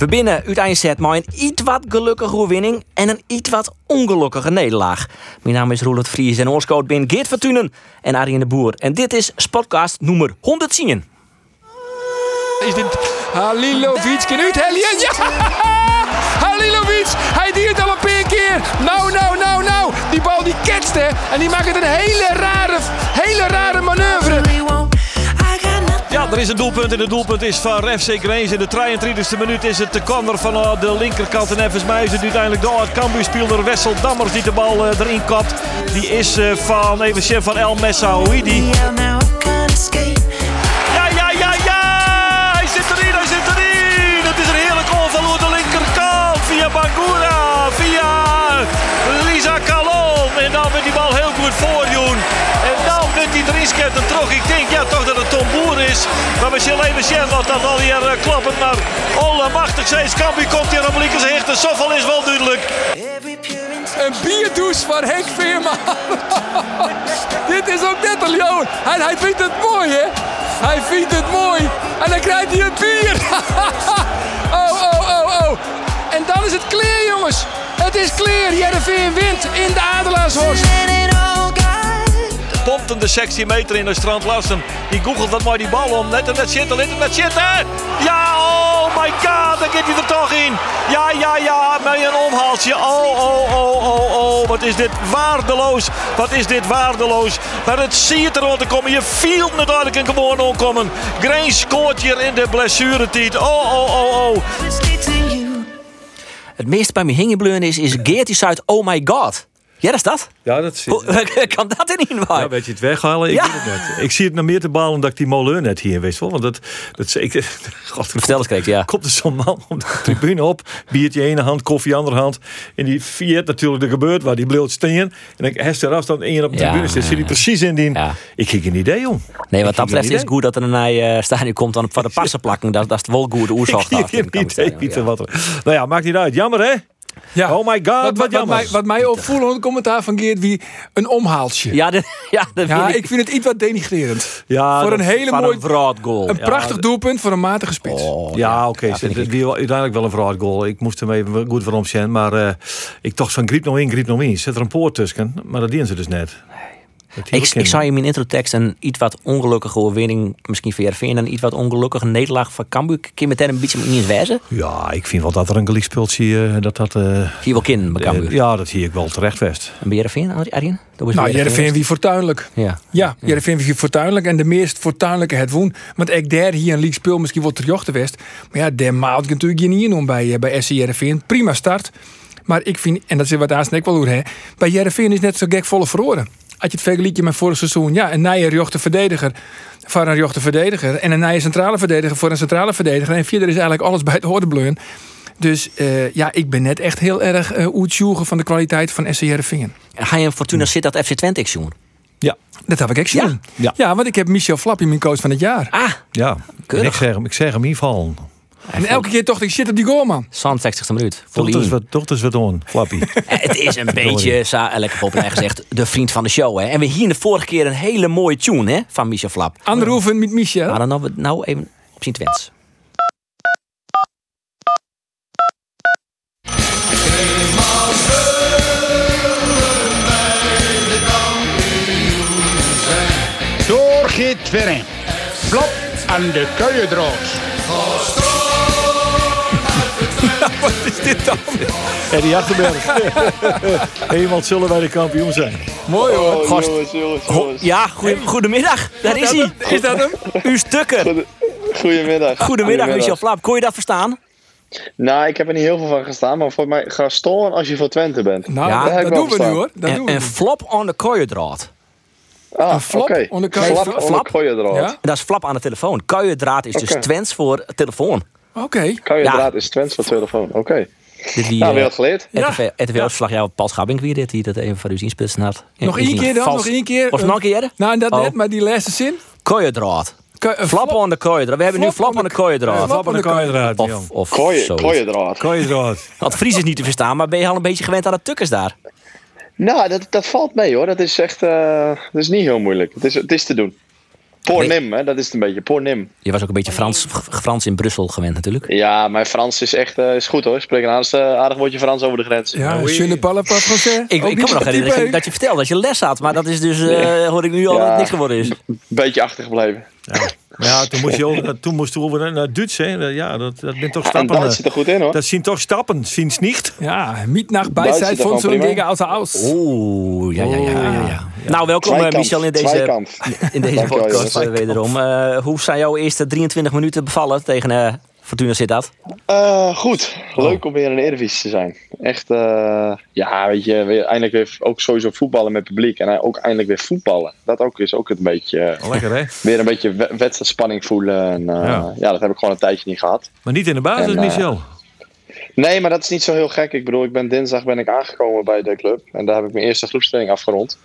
We binnen uiteindelijk maar een iets wat gelukkige overwinning en een iets wat ongelukkige nederlaag. Mijn naam is Roland Vries en coach ben Geert Fortunen en Arjen de Boer. En dit is Spotcast nummer 110. Is dit Halilovic? Kan u het Helien? Ja! Halilovic! Hij diert al een paar keer. Nou, nou, nou, nou. Die bal die ketst hè. En die maakt het een hele rare, hele rare manoeuvre. Er is een doelpunt en het doelpunt is van FC Grains. In de 23e minuut is het de corner van eh, de linkerkant. En mij is het uiteindelijk door het Cambuur-speelder Wessel Dammers die de bal eh, erin kapt. Die is eh, van even chef van El Messaouidi. Ja, ja, ja, ja! Hij zit erin, hij zit erin! Het is een heerlijk goal de linkerkant. Via Bangura, via Lisa Calon. En dan wordt die bal heel goed voordoen. En dan wordt die erin skept terug. Is. Maar we zullen even zien wat dat al hier uh, kloppend. Maar allemachtig steeds Cambuur komt hier op linker hecht. De zoveel is wel duidelijk. Een bierdouche van Henk Veerman. Dit is ook net al, joh. En hij vindt het mooi, hè? Hij vindt het mooi. En dan krijgt hij een bier. oh, oh, oh, oh. En dan is het clear, jongens. Het is clear. Jereveen wint in de Adelaarshorst. De 16 meter in de strand Larsen. Die googelt wat mooi die bal om. Let hem net zitten, let hem net zitten. Ja, oh my god, dan gaat hij er toch in. Ja, ja, ja, met een omhaaltje. Oh, oh, oh, oh, oh. Wat is dit waardeloos. Wat is dit waardeloos. Maar het ziet er want er komen. Je viel natuurlijk een gewoon omkomen. Grain scoort hier in de blessuretijd. Oh, oh, oh, oh. Het meeste bij me hingenbleun is, is Geert die zuid Oh my god. Ja, dat is dat. Ja, dat zit. Hoe kan dat in niet waar? Ja, weet je het weghalen? Ik Ja. weet het net. Ik zie het nog meer te balen dat ik die moleur net hier wist. wel. Want dat, dat ik, God, Vertel eens, Kreek, ja. Komt er zo'n man op de tribune op, biertje ene hand, koffie andere hand. En die viert natuurlijk er gebeurt waar die bleef staan. En ik hest eraf dan één op de Ja, tribune zit, zit hij precies in die. Ik kreeg een idee om. Nee, wat Ik dat kreeg betreft is goed dat er een uh, stadion komt dan voor de passen plakken. Dat, dat is wel goed de Ik oorzaak. kreeg geen idee, Pieter, wat er. Nou ja, maakt niet uit. Jammer hè? Ja. Oh my god, wat, Wat, wat, mij, wat mij opvoelde het commentaar van Geert wie een omhaaltje. Ja, de, ja, dat Ja, vind ik vind het iets wat denigrerend. ja, voor een hele van mooie, een goal. een prachtig doelpunt voor een matige spits. Oh, Ja, oké. ja, het ik. wie uiteindelijk wel een vooruitgoal. Ik moest hem even goed voor omzien. Maar eh, ik dacht van griep nog in, griep nog in. Zit er een poort tussen. Maar dat dienen ze dus net. Die Ik, ik zou in mijn introtekst een iets wat ongelukkige overwinning, misschien voor Jervin, en een iets wat ongelukkige nederlaag van Cambuur. Kun je meteen een beetje niet eens wijzen? Ja, ik vind wel dat er een gelijk speelt. Zie je dat dat. eh, Hier wel kind bij Cambuur. eh, ja, dat zie ik wel terecht vest. En bij Jervin, Arjen? Dat was Nou, Jereveen wie fortuinlijk. Ja. Ja, Jereveen wie fortuinlijk. En de meest fortuinlijke het woen. Want ik daar hier een league speel misschien wordt terjochten west. Maar ja, daar maalt ik natuurlijk je niet in bij, eh, bij SC Jereveen. Prima start. Maar ik vind, en dat is wat Aasten ik wel hoor, hè. Bij Jereveen is net zo gek volle verloren. Als je het vergelijkt met vorig seizoen. Ja, een nieuwe jochte verdediger voor een jochte verdediger. En een nieuwe centrale verdediger voor een centrale verdediger. En verder is eigenlijk alles bij het orde bleun. Dus eh, ja, ik ben net echt heel erg uh, van de kwaliteit van SC Jereveen. Ga je in Fortuna zit dat FC Twente zien? Ja, Dat heb ik echt zien. Ja? Ja. Ja, want ik heb Michel Flappy mijn coach van het jaar. Ah, ja. En ik zeg hem, ik zeg hem niet vallen. En elke keer dacht ik, shit op die goal, man. 60ste minuut. Toch is wat, toch on, Flappy. Het is een beetje, sa- lekker populair gezegd, de vriend van de show. Hè? En we hier de vorige keer een hele mooie tune hè, van Michel Flap. Anderhoeven met Michel. Maar dan we nou even op zijn twents. Door Geert Verren. Flop aan de kuiendraad. Wat is dit dan? En die Achterberg. Eenmaal zullen wij de kampioen zijn. Mooi hoor. Gast. Ho- ja, goeie, goedemiddag. Daar is hij. Is dat hem? Uw stukker. Goedemiddag. Goedemiddag, Michel Flap. Kon je dat verstaan? Nou, ik heb er niet heel veel van gestaan, maar voor mij ga storen als je voor Twente bent. Nou, Ja, dat, doen we nu hoor. Dat En, doen we flop on de kooiendraad. Ah, Een flop oké. onder kuien- Flap flap? onder kooiendraad. Ja? Dat is flap aan de telefoon. Kuiendraad is dus. Twents voor telefoon. Oké. Kooiendraad Ja. is Twents voor telefoon. Oké. Dit wie, Nou, eh, weer wat geleerd. RTV, RTW-verslag, ja, Paul Schabbing weer dit, die dat even voor u inspitsen had. Nog één keer dan, vals- nog één keer. Was het nog een keer? Nou, dat Oh. net, maar die laatste zin. Kooiendraad. Ke- eh, Flap on de kooiendraad. We hebben nu Flap on de kooiendraad. Flap Flap aan de kooiendraad. Of, of kooiendraad. Kooiendraad. Want Fries is niet te verstaan, maar ben je al een beetje gewend aan de tukkers daar? Nou, dat, dat valt mee hoor. Dat is echt eh, dat is niet heel moeilijk. Het is, het is te doen. Pour Nee. nim, hè? dat is het een beetje. Pour nim. Je was ook een beetje Frans, Frans in Brussel gewend natuurlijk. Ja, mijn Frans is echt eh, is goed hoor. Ik spreek een aardig, aardig woordje Frans over de grens. Ja, oui. je ne parle pas français. Ik, ik kan me nog herinneren dat je, type. dat je vertelde dat je les had, maar dat is dus, eh, hoor ik nu al dat het niks geworden is. Een beetje achtergebleven. Ja, toen moest je ook, toen moest je over naar Duits, hè. Ja, dat, dat bent toch En stappen. Duits eh, zit er goed in hoor. Dat zien toch stappen, zien ze niet. Ja, niet er von gewoon zo'n dingen als aus. Oeh, ja, ja, ja. ja, ja. Nou, welkom eh, Zweikant, Michel in deze, zweikant. in deze podcast eh, wederom. Eh, hoe zijn jouw eerste 23 minuten bevallen tegen Fortuna Sittard? Eh, goed, leuk om weer in de Eredivisie te zijn. Echt, eh, ja, weet je, weer, eindelijk weer ook sowieso voetballen met publiek. En ook eindelijk weer voetballen. Dat ook is ook een beetje, Lekker, hè? weer een beetje we- wedstrijdspanning voelen. En, eh, Ja. ja. dat heb ik gewoon een tijdje niet gehad. Maar niet in de basis, En, Michel. Nee, maar dat is niet zo heel gek. Ik bedoel, ik ben dinsdag ben ik aangekomen bij de club. En daar heb ik mijn eerste groepstraining afgerond.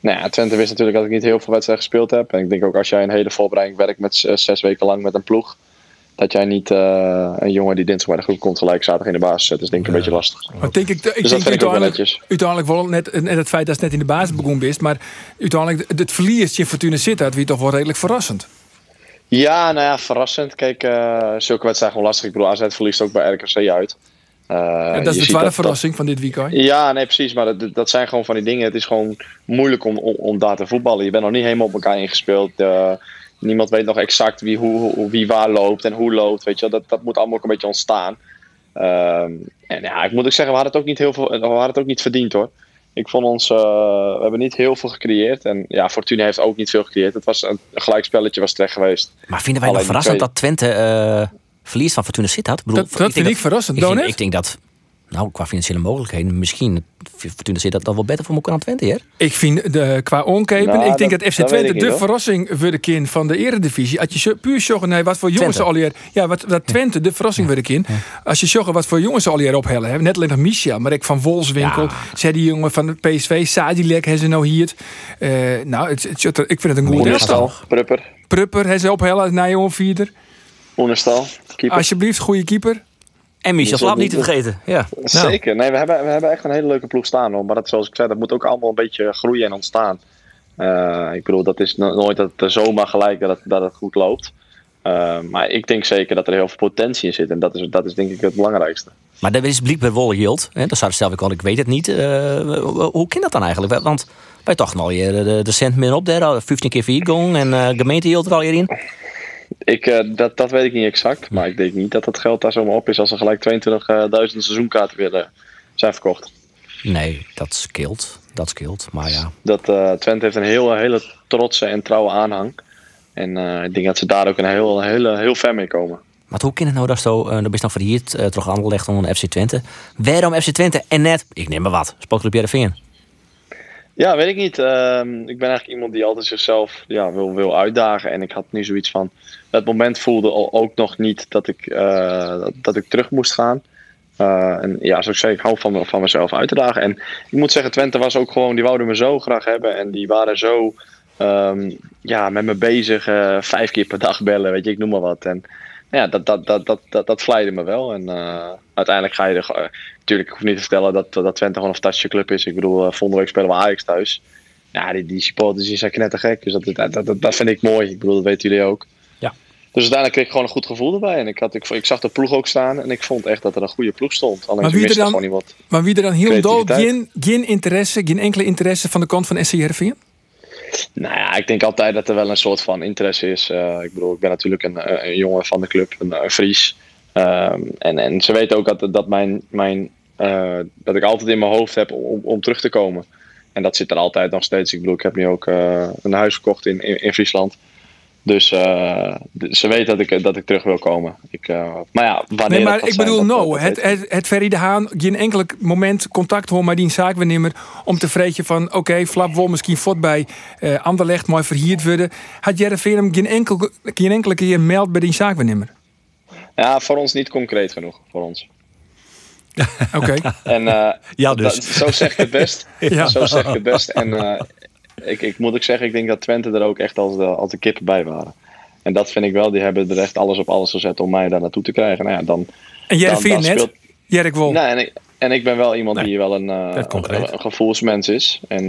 Nou ja, Twente wist natuurlijk dat ik niet heel veel wedstrijden gespeeld heb. En ik denk ook als jij een hele voorbereiding werkt met zes weken lang met een ploeg. Dat jij niet eh, een jongen die dinsdag bij de groep komt gelijk zaterdag in de basis zet. Dat is denk ik een beetje lastig. Maar denk ik, ik Dus dat denk vind ik ook wel uiteindelijk, netjes. uiteindelijk wel net, net het feit dat het net in de basis begon best, maar uiteindelijk het verlies je Fortuna Sittard weer toch wel redelijk verrassend. Ja, nou ja, verrassend. Kijk, eh zulke wedstrijden gewoon lastig. Ik bedoel, AZ verliest ook bij RKC uit. Eh, En dat is de dat- verrassing van dit weekend. Ja, nee, precies. Maar dat, dat zijn gewoon van die dingen. Het is gewoon moeilijk om, om, om daar te voetballen. Je bent nog niet helemaal op elkaar ingespeeld. Eh, niemand weet nog exact wie, hoe, wie waar loopt en hoe loopt. Weet je, wel. dat, dat moet allemaal ook een beetje ontstaan. Ehm, en ja, ik moet ook zeggen, we hadden het ook niet, heel veel, we hadden het ook niet verdiend hoor. Ik vond ons, eh, we hebben niet heel veel gecreëerd. En ja, Fortuna heeft ook niet veel gecreëerd. Het was een, een gelijkspelletje was terecht geweest. Maar vinden wij nog Alleen verrassend twee- dat Twente eh, verliest van Fortuna Sittard? Ik bedoel, Dat, dat vind ik verrassend. Ik ik denk dat, nou, qua financiële mogelijkheden, misschien Fortuna Sittard dat wel beter voor elkaar dan Twente, hè? Ik vind de, qua onkepen, Nou, ik denk dat, dat- FC dat Twente de verrassing voor de kind van de eredivisie. Als je puur zorgen naar wat voor jongens al hier, ja, wat, wat Twente de verrassing voor de kind. Als je zorgen wat voor jongens ze al hier ophellen hebben, net alleen nog Michel, maar ik van Wolfswinkel, Ja. zei die jongen van de PSV, Sadilek, hebben ze nou hier. Eh, nou, het, het, ik vind het een goed Oenerstal, elftal. Prupper, Prupper, hebben ze ophellen Nijjongen vierder. Oenerstal, keeper. Alsjeblieft, goede keeper. En Michel Slaap niet te vergeten. Ja. Zeker. Nee, we hebben, we hebben echt een hele leuke ploeg staan. Hoor. Maar dat, zoals ik zei, dat moet ook allemaal een beetje groeien en ontstaan. Eh, ik bedoel, dat is no- nooit dat het zomaar gelijk dat het, dat het goed loopt. Eh, maar ik denk zeker dat er heel veel potentie in zit. En dat is, dat is denk ik het belangrijkste. Maar dat is blijkbaar wel yield. Hè? Dat zou stel ik al, ik weet het niet. Eh, hoe kan dat dan eigenlijk? Want wij toch al hier de, de cent meer op daar, 15 keer vier gong en gemeente hield er al hier in. Ik, eh, dat, dat weet ik niet exact. Maar ik denk niet dat het geld daar zomaar op is als er gelijk 22.000 seizoenkaarten weer zijn verkocht. Nee, dat scheelt. Dat scheelt. Maar ja. Dat, eh, Twente heeft een heel, hele trotse en trouwe aanhang. En eh, ik denk dat ze daar ook een heel, hele, heel ver mee komen. Maar hoe kan het nou dat zo, uh, dat is nog verhierd, uh, terug aangelegd om een FC Twente. Waarom FC Twente en net, ik neem maar wat, Sportclub Jereveen? Ja, weet ik niet. Ehm, ik ben eigenlijk iemand die altijd zichzelf ja, wil, wil uitdagen. En ik had nu zoiets van. Het moment voelde ook nog niet dat ik, eh, dat, dat ik terug moest gaan. Uh, en ja, zoals ik zei, ik hou van, van mezelf uit te dagen. En ik moet zeggen, Twente was ook gewoon, die wouden me zo graag hebben. En die waren zo um, ja, met me bezig. Uh, vijf keer per dag bellen, weet je, ik noem maar wat. En ja, dat, dat, dat, dat, dat, dat vleide me wel. En uiteindelijk ga je er. natuurlijk, ik hoef niet te vertellen dat, dat Twente gewoon een fantastische club is. Ik bedoel, uh, volgende week spelen we Ajax thuis. Ja, die, die supporters die zijn knettergek. Dus dat, dat, dat, dat vind ik mooi. Ik bedoel, dat weten jullie ook. Ja. Dus uiteindelijk kreeg ik gewoon een goed gevoel erbij. En ik, had, ik, ik zag de ploeg ook staan. En ik vond echt dat er een goede ploeg stond. Alleen maar wie er dan, gewoon niet wat. Maar wie er dan heel dood geen, geen interesse, geen enkele interesse van de kant van SCRV? Nou ja, ik denk altijd dat er wel een soort van interesse is. Uh, ik bedoel, ik ben natuurlijk een, een jongen van de club, een, een Fries. Um, en, en ze weten ook dat, dat, mijn, mijn, uh, dat ik altijd in mijn hoofd heb om, om terug te komen. En dat zit er altijd nog steeds. Ik bedoel, ik heb nu ook uh, een huis gekocht in, in, in Friesland. Dus uh, ze weten dat ik, dat ik terug wil komen. Ik, uh, maar ja, wanneer Nee, maar ik bedoel, no. dat, het, het, het Ferry de Haan geen enkel moment contact hoor met die zaakwaarnemer om te vreetje van, oké, okay, Flap wil misschien voort bij uh, Anderlecht mooi verhierd worden. Had Jereveen hem geen, enkel, geen enkele keer meld bij die zaakwaarnemer? Ja, voor ons niet concreet genoeg. Voor ons. Oké. En eh, Ja, dus. dat- zo zeg ik het best. Ja. Zo zeg ik het best. En eh, ik, ik moet ook zeggen, ik denk dat Twente er ook echt als de, als de kippen bij waren. En dat vind ik wel. Die hebben er echt alles op alles gezet om mij daar naartoe te krijgen. Nou ja, dan, En dan, dan net? speelt- Jerk wol. Nee, en, ik, en ik ben wel iemand die wel een, eh, een, een gevoelsmens is. En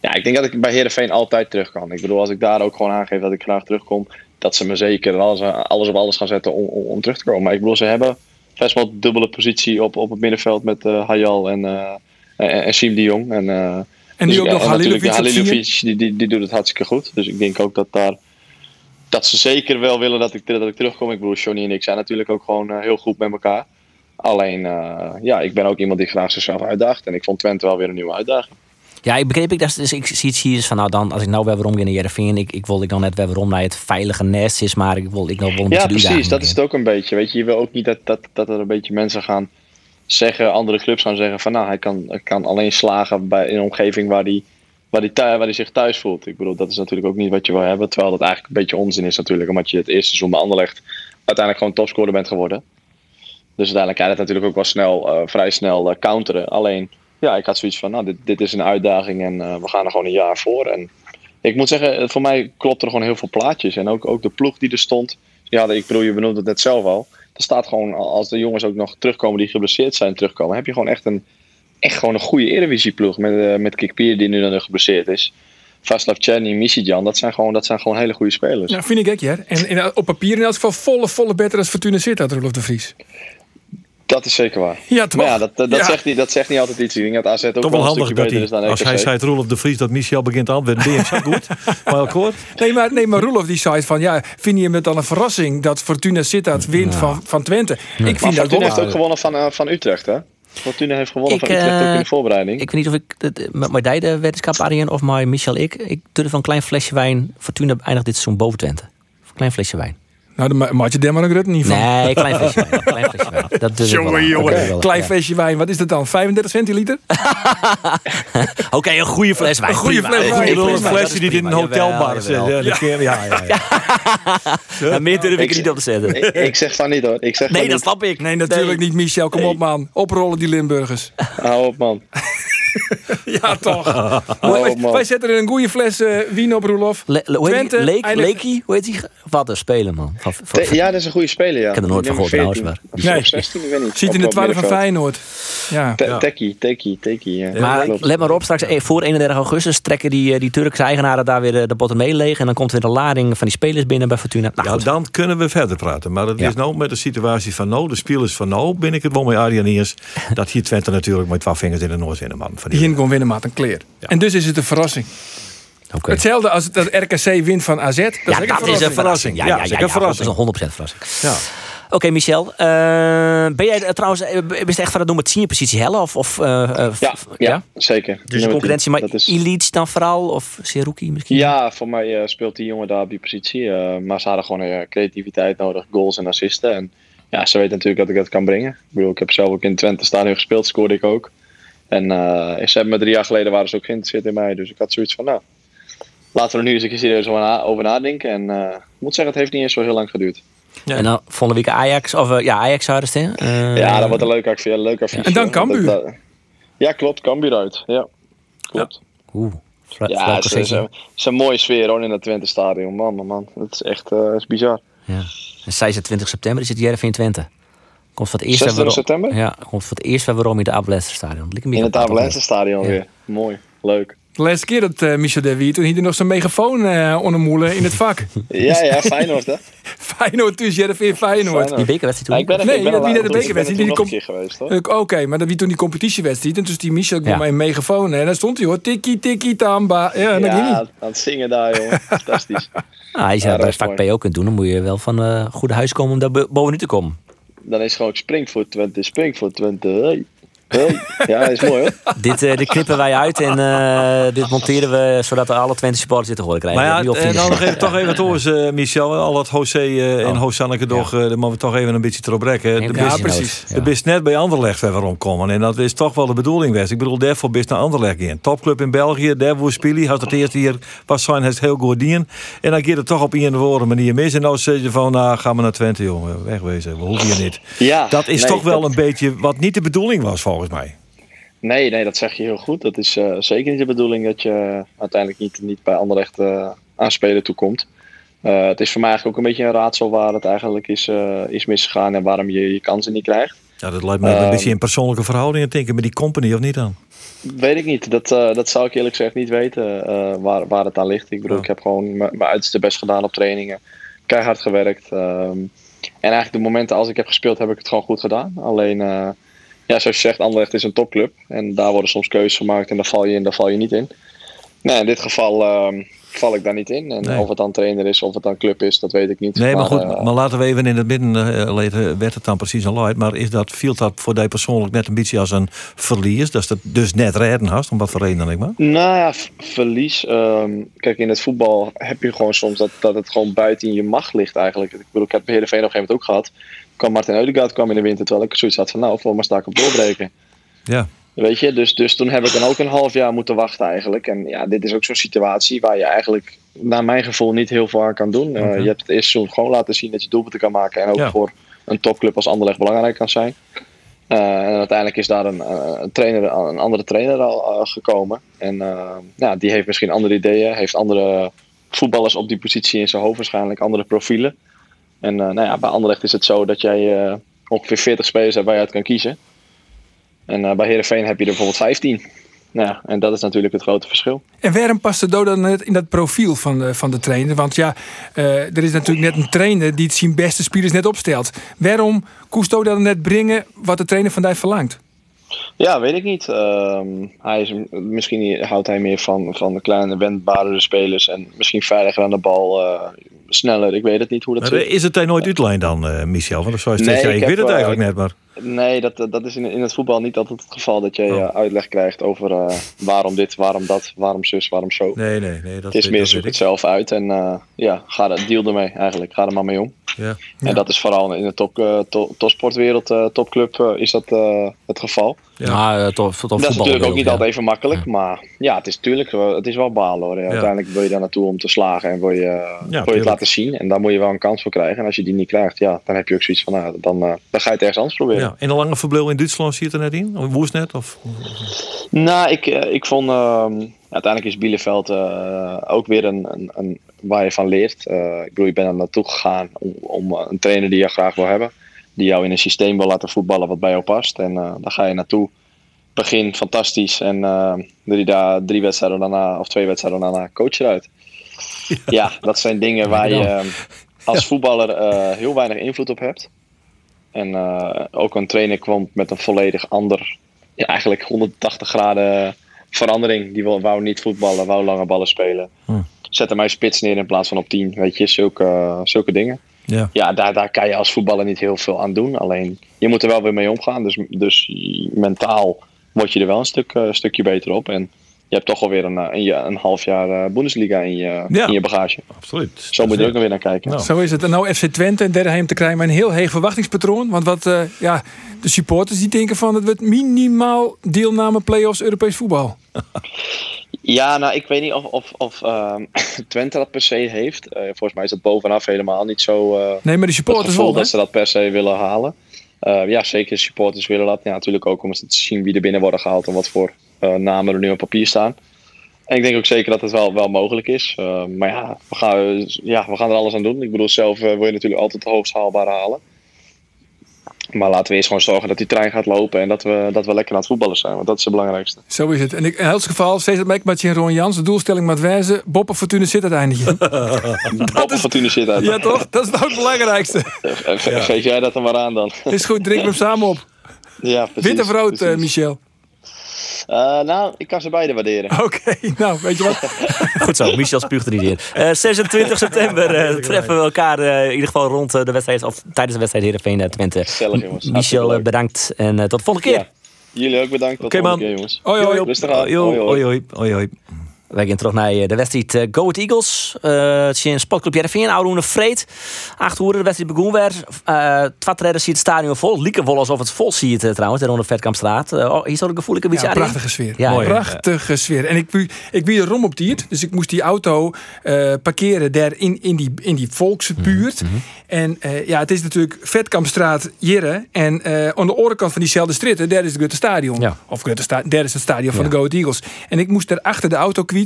ja, ik denk dat ik bij Heerenveen altijd terug kan. Ik bedoel, als ik daar ook gewoon aangeef dat ik graag terugkom, dat ze me zeker alles, alles op alles gaan zetten om, om, om terug te komen. Maar ik bedoel, ze hebben best wel dubbele positie op, op het middenveld met eh Hayal en, eh en, en Siem de Jong. En, eh, En dus nu ook ja, nog Halilovic. Halilovic, die, die, die doet het hartstikke goed. Dus ik denk ook dat daar dat ze zeker wel willen dat ik, dat ik terugkom. Ik bedoel, Johnny en ik zijn natuurlijk ook gewoon heel goed met elkaar. Alleen, ja, ik ben ook iemand die graag zichzelf uitdaagt. En ik vond Twente wel weer een nieuwe uitdaging. Ja, ik begreep ik dat. Dus ik zie het hier dus van nou dan, als ik nou weer ga naar Jereveen, ik, ik wil ik dan net weer waarom naar het veilige nest is, maar ik wil ik nou wel een Ja, precies. Dat is het ook een beetje. Weet je, je wil ook niet dat, dat, dat er een beetje mensen gaan zeggen, andere clubs gaan zeggen van nou, hij kan, kan alleen slagen bij, in een omgeving waar hij waar die waar die zich thuis voelt. Ik bedoel, dat is natuurlijk ook niet wat je wil hebben. Terwijl dat eigenlijk een beetje onzin is natuurlijk. Omdat je het eerste seizoen bij Anderlecht uiteindelijk gewoon topscorer bent geworden. Dus uiteindelijk kan je het natuurlijk ook wel snel, eh, vrij snel eh, counteren. Alleen, ja, ik had zoiets van, nou, dit, dit is een uitdaging en eh, we gaan er gewoon een jaar voor. En ik moet zeggen, voor mij klopt er gewoon heel veel plaatjes. En ook, ook de ploeg die er stond. Ja, ik bedoel, je benoemde het net zelf al. Er staat gewoon, als de jongens ook nog terugkomen die geblesseerd zijn, terugkomen, heb je gewoon echt een, echt gewoon een goede Eredivisie-ploeg. Met, eh met Kikpier die nu dan geblesseerd is. Vaslav Czerny, Misijan, dat zijn gewoon, dat zijn gewoon hele goede spelers. Ja, vind ik ook, ja. En, op papier in elk geval volle, volle beter als Fortuna zit had Rolof de Vries. Dat is zeker waar. Ja, toch? Maar ja, dat, dat, Ja. Zegt niet, dat zegt niet altijd iets. Ik denk dat AZ ook Toch wel wel een handig stukje dat beter is dan hij, als hij zei het Roelof de Vries dat Michel begint aan, werd ben je zo goed. Maar akkoord. Nee, maar, nee, maar Roelof die zei van, ja, vind je het dan een verrassing dat Fortuna Sittard wint van, van Twente? Ik Maar vind dat Fortuna heeft ook gewonnen van, eh, van Utrecht, hè? Fortuna heeft gewonnen Ik, van Utrecht ook in eh, de voorbereiding. Ik weet niet of ik het, met mijn dijde wetenschap Arjen of mijn Michel ik. Ik durf van een klein flesje wijn. Fortuna eindigt dit seizoen boven Twente. Een klein flesje wijn. Nou, dan maak je daar maar een grut niet van. Nee, klein flesje wijn. Klein flesje wijn. Dat. Jongen, jongen. Klein Ja. flesje wijn, wat is dat dan? 35 centiliter? Oké, een goede fles wijn. Een goede Prima. fles wijn. Een flesje die in een hotelbar zit. Ja, ja, ja, ja. Ja, meer durf ik er niet op te zetten. ik, ik zeg van niet hoor. Ik zeg Nee, dat niet. snap ik. Nee, natuurlijk niet, Michel. Kom Nee. op, man. Oprollen die Limburgers. Hou op man. Ja, toch. Wij, man. wij zetten er een goede fles eh, wien op, Roelof. Le, le-? Twente, Leekie? Hoe heet die? Wat een speler, man. Van, van- Te- ja, dat is een goede speler, ja. Ik heb er nooit van gehoord, 14. trouwens, maar- Nee. 16, ik weet niet. Ziet in de op tweede van middenveld. Feyenoord. Ja. Te- Ja. Tekkie, Tekkie, Tekkie. ja. Maar let maar op, straks eh, voor 31 augustus trekken die, eh, die Turkse eigenaren daar weer de, de botten mee leeg. En dan komt weer de lading van die spelers binnen bij Fortuna. Nou, Ja, goed. dan kunnen we verder praten. Maar het Ja. is nou met de situatie van nou, de spelers van nou, ben ik het wel met Arjen Niers. Dat hier Twente natuurlijk met twee vingers in de noord man. Van Die ging gewoon winnen, maat, een kleer. En dus is het een verrassing. Oké. Hetzelfde als dat RKC wint van AZ. Dat is Ja, ook dat een is een verrassing. verrassing. Ja, ja, ja, verrassing. Dat is een 100% verrassing. Ja. Oké, Michel. eh, ben jij trouwens eh, ben je echt van het doen met senior positie hellen? Of, of, eh, eh, Ja, ja, zeker. Dus de Nummer concurrentie 10. maar is- Illich dan vooral? Of Seruki misschien? Ja, voor mij eh, speelt die jongen daar op die positie. eh, maar ze hadden gewoon creativiteit nodig, goals en assisten. En ja, ze weten natuurlijk dat ik dat kan brengen. Ik bedoel, ik heb zelf ook in Twente Stadion gespeeld, scoorde ik ook. En eh, ze hebben me drie jaar geleden waren ze ook geïnteresseerd in mij. Dus ik had zoiets van, nou, laten we er nu eens een keer serieus over, na- over nadenken. En eh, ik moet zeggen, het heeft niet eens zo heel lang geduurd. Ja. En dan volgende week Ajax. Of eh, ja, Ajax zouden ze? Eh, ja, dat wordt een leuk affiche. Leuk affiche. En dan Cambuur. Dat- dat- ja, klopt. Cambuur uit. Ja, klopt. Oeh. Fra- Ja, het is, is een- het is een mooie sfeer hoor in het Twente stadion. Man, man, man. Het is echt eh, is bizar. Ja. En 26 september is het Jervin Twente. Komt voor het eerst 26 weer waarom- september? Ja, komt voor het eerst weer waarom in de Abelester stadion. In het Abelense stadion Ja. weer. Mooi. Leuk. De laatste keer dat eh, Michel de toen hij er nog zo'n megafoon eh onder moelen in het vak. Ja, ja, Feyenoord hè. Feyenoord, dus Jereveen Feyenoord. Die bekerwedstrijd toen Ja, ik ben, niet? er- Nee, ik ben dat de toen- bekerwedstrijd, ik ben er die toen nog een keer geweest hoor. Eh, Oké, maar dat wie toen die competitiewedstrijd. En dus die Michel Ja. met een megafoon. En dan stond hij hoor, tikkie, tikkie, tamba. Ja, Ja, aan het zingen daar jongen. Fantastisch. Ah, hij Ja, zei dat bij vak mooi. PO kunt doen, dan moet je wel van een goede huis komen om daar bo- bovenuit te komen. Dan is gewoon spring voor Twente, spring voor Twente. Hey. Ja, is mooi hoor. dit, eh, dit knippen wij uit en eh, dit monteren we zodat er alle Twente supporters dit te horen krijgen. Maar ja, op en dan nog even, toch even toe, eh, Michel. Al dat José eh, en Oh. Hossanneke toch, eh, daar moeten we toch even een beetje erop rekken. De best- precies. De best net bij Anderlecht weer waarom komen. En dat is toch wel de bedoeling geweest. Ik bedoel, daarvoor best naar Anderlecht gaan. Topclub in België, daar woer spelen. Had het eerst hier was zijn het heel goed dien. En dan gaat het toch op een of andere manier mis. En dan zeg je van, nou gaan we naar Twente, jongen. Wegwezen, we hoeven hier niet. Ja, Dat is nee, toch wel dat- een beetje wat niet de bedoeling was, volgens mij. Nee, nee, dat zeg je heel goed. Dat is eh, zeker niet de bedoeling dat je uiteindelijk niet, niet bij Anderlecht eh aan spelen toekomt. Eh het is voor mij eigenlijk ook een beetje een raadsel waar het eigenlijk is, is misgegaan en waarom je je kansen niet krijgt. Ja, dat lijkt me een Ehm. beetje in persoonlijke verhoudingen, denk ik, met die company of niet dan? Weet ik niet. Dat, dat zou ik eerlijk gezegd niet weten waar, waar het aan ligt. Ik bedoel, Ja. ik heb gewoon mijn uiterste best gedaan op trainingen. Keihard gewerkt. ehm, en eigenlijk de momenten als ik heb gespeeld, heb ik het gewoon goed gedaan. Alleen, ja, zoals je zegt, Anderlecht is een topclub. En daar worden soms keuzes gemaakt en daar val je in, daar val je niet in. Nou, in dit geval ehm, val ik daar niet in. En Nee. of het dan trainer is, of het dan club is, dat weet ik niet. Nee, maar goed, eh, maar laten we even in het midden laten, werd het dan precies een light. Maar is dat, viel dat voor jou persoonlijk net een beetje als een verlies? Dat het dus net redden hast, om wat voor reden dan ik maar? Nou ja, verlies. ehm, kijk, in het voetbal heb je gewoon soms dat, dat het gewoon buiten je macht ligt eigenlijk. Ik bedoel, ik heb Heerenveen op een gegeven moment ook gehad. Kwam Martin Eudegaard kwam in de winter, terwijl ik zoiets had van, nou, voor me sta ik op doorbreken. Ja, Weet je, dus, dus toen heb ik dan ook een half jaar moeten wachten eigenlijk. En ja, dit is ook zo'n situatie waar je eigenlijk, naar mijn gevoel, niet heel veel aan kan doen. Eh, je hebt het eerste seizoen gewoon laten zien dat je doelpunten kan maken. En ook Ja. voor een topclub als Anderlecht belangrijk kan zijn. Eh, en uiteindelijk is daar een, eh, een, trainer, een andere trainer al gekomen. En ja, die heeft misschien andere ideeën, heeft andere voetballers op die positie in zijn hoofd waarschijnlijk, andere profielen. En eh, nou ja, bij Anderlecht is het zo dat jij eh, ongeveer 40 spelers hebt waar je uit kan kiezen. En eh, bij Herenveen heb je er bijvoorbeeld 15. Nou, en dat is natuurlijk het grote verschil. En waarom past de dan net in dat profiel van de, van de trainer? Want ja, er is natuurlijk net een trainer die het zijn beste spelers net opstelt. Waarom koest dan net brengen wat de trainer van die verlangt? Ja, weet ik niet. Ehm, hij is, misschien houdt hij meer van, van de kleine, wendbare spelers. En misschien veiliger aan de bal, sneller. Ik weet het niet hoe dat maar, zit. eh, is het daar nooit uitlijn dan, eh, Michel? Want zoals je Nee, zegt, ja, ik ik weet het eh, eigenlijk net, maar... Nee, dat, dat is in, in het voetbal niet altijd het geval dat je Oh. uitleg krijgt over eh, waarom dit, waarom dat, waarom zus, waarom zo. Nee, nee, nee. Dat, het is weet- meer zoek het zelf uit en eh, ja, ga er, deal ermee eigenlijk. Ga er maar mee om. Ja. En dat is vooral in de top, eh, to- topsportwereld, eh, topclub, is dat eh, het geval. Ja. Tof, tof dat is natuurlijk ook niet ja. altijd even makkelijk, maar ja, het is natuurlijk wel- het is wel balen hoor. Ja, Uiteindelijk wil je daar naartoe om te slagen en wil je, wil je het tuurlijk. Laten zien. En daar moet je wel een kans voor krijgen. En als je die niet krijgt, ja, dan heb je ook zoiets van, nou, dan, eh, dan ga je het ergens anders proberen. Ja. En een lange verblijf in Duitsland zie je er net in? Of Woest net? Of... Nou, ik, eh, ik vond ehm, uiteindelijk is Bielefeld eh, ook weer een, een, een waar je van leert. Ik bedoel, je bent er naartoe gegaan om, om een trainer die je graag wil hebben. Die jou in een systeem wil laten voetballen wat bij jou past. En eh daar ga je naartoe. Begin fantastisch. En eh, drie, da- drie wedstrijden daarna, of twee wedstrijden daarna, coach eruit. Ja, dat zijn dingen waar je eh, als voetballer eh, heel weinig invloed op hebt. En eh, ook een trainer kwam met een volledig ander, eigenlijk 180 graden verandering. Die wou, wou niet voetballen, wou lange ballen spelen. Hm. Zette mij spits neer in plaats van op 10. Weet je, zulke, zulke dingen. Ja. Ja, daar, daar kan je als voetballer niet heel veel aan doen. Alleen, je moet er wel weer mee omgaan. Dus, dus mentaal word je er wel een stuk, stukje beter op. En je hebt toch alweer een, eh, een, een half jaar eh, Bundesliga in je, Ja. in je bagage. Absoluut. Zo moet je er ook nog weer naar kijken. Nou. Zo is het. En nou FC Twente en derde heim te krijgen met een heel heeg verwachtingspatroon. Want wat eh, ja, de supporters die denken van het wordt minimaal deelname play-offs Europees voetbal. Ja, nou, ik weet niet of, of, of ehm, Twente dat per se heeft. Eh, volgens mij is dat bovenaf helemaal niet zo eh Nee, maar de supporters gevoel wel. dat ze dat per se willen halen. Eh, ja, zeker. Supporters willen dat. Ja, natuurlijk ook om te zien wie er binnen worden gehaald en wat voor namen er nu op papier staan. En ik denk ook zeker dat het wel, wel mogelijk is. Eh, maar ja we, gaan, ja, we gaan er alles aan doen. Ik bedoel, zelf eh, wil je natuurlijk altijd het hoogst haalbare halen. Maar laten we eerst gewoon zorgen dat die trein gaat lopen en dat we, dat we lekker aan het voetballen zijn. Want dat is het belangrijkste. Zo is het. En ik, in elk geval, steeds dat merk met je Ron Jans. De doelstelling met wijzen. Boppen Fortuna zit uiteindelijk. Is Fortuna zit uit. ja, toch? Dat is nou het belangrijkste. Eh, ge- Geef jij dat er maar aan dan. Is goed, drinken we hem samen op. ja, precies. Wit of rood, eh. Michel? Eh, nou, ik kan ze beide waarderen. Oké, nou, weet je wat? Goed zo, Michel spuugt er niet in. Eh, 26 september eh, treffen we elkaar eh, in ieder geval rond eh, de wedstrijd, of tijdens de wedstrijd Heerenveen eh, Twente. Gezellig, jongens. Michel, eh, bedankt en eh, tot de volgende keer. Ja. Jullie ook bedankt. Tot Oké, man. volgende keer, jongens. Hoi, hoi. Rustig aan. Hoi, Hoi, hoi. hoi, hoi, hoi, hoi. Wij gaan terug naar eh, de wedstrijd eh, Go Ahead Eagles. Eh het is een sportclub Jereveen, oude Vreed. Acht uur de wedstrijd begon werd. Uh, Twat redden ziet het stadion vol. Lieke wel alsof het vol ziet uh, trouwens, daar onder de Vetkampstraat. Uh, oh, hier zal ik gevoel ik een beetje Ja, prachtige sfeer. Ja, Mooi. Prachtige sfeer. En ik, ik wie rom op die dus ik moest die auto parkeren daar in, in die, in die volkse buurt. Mhm, En ja, het is natuurlijk Vetkampstraat, Jirre. En aan de andere kant van diezelfde stritten, daar is het Gutte Stadion. Ja. Of Gutte Sta daar is het stadion van de Go Ahead Eagles. En ik moest daar achter de auto kwijt.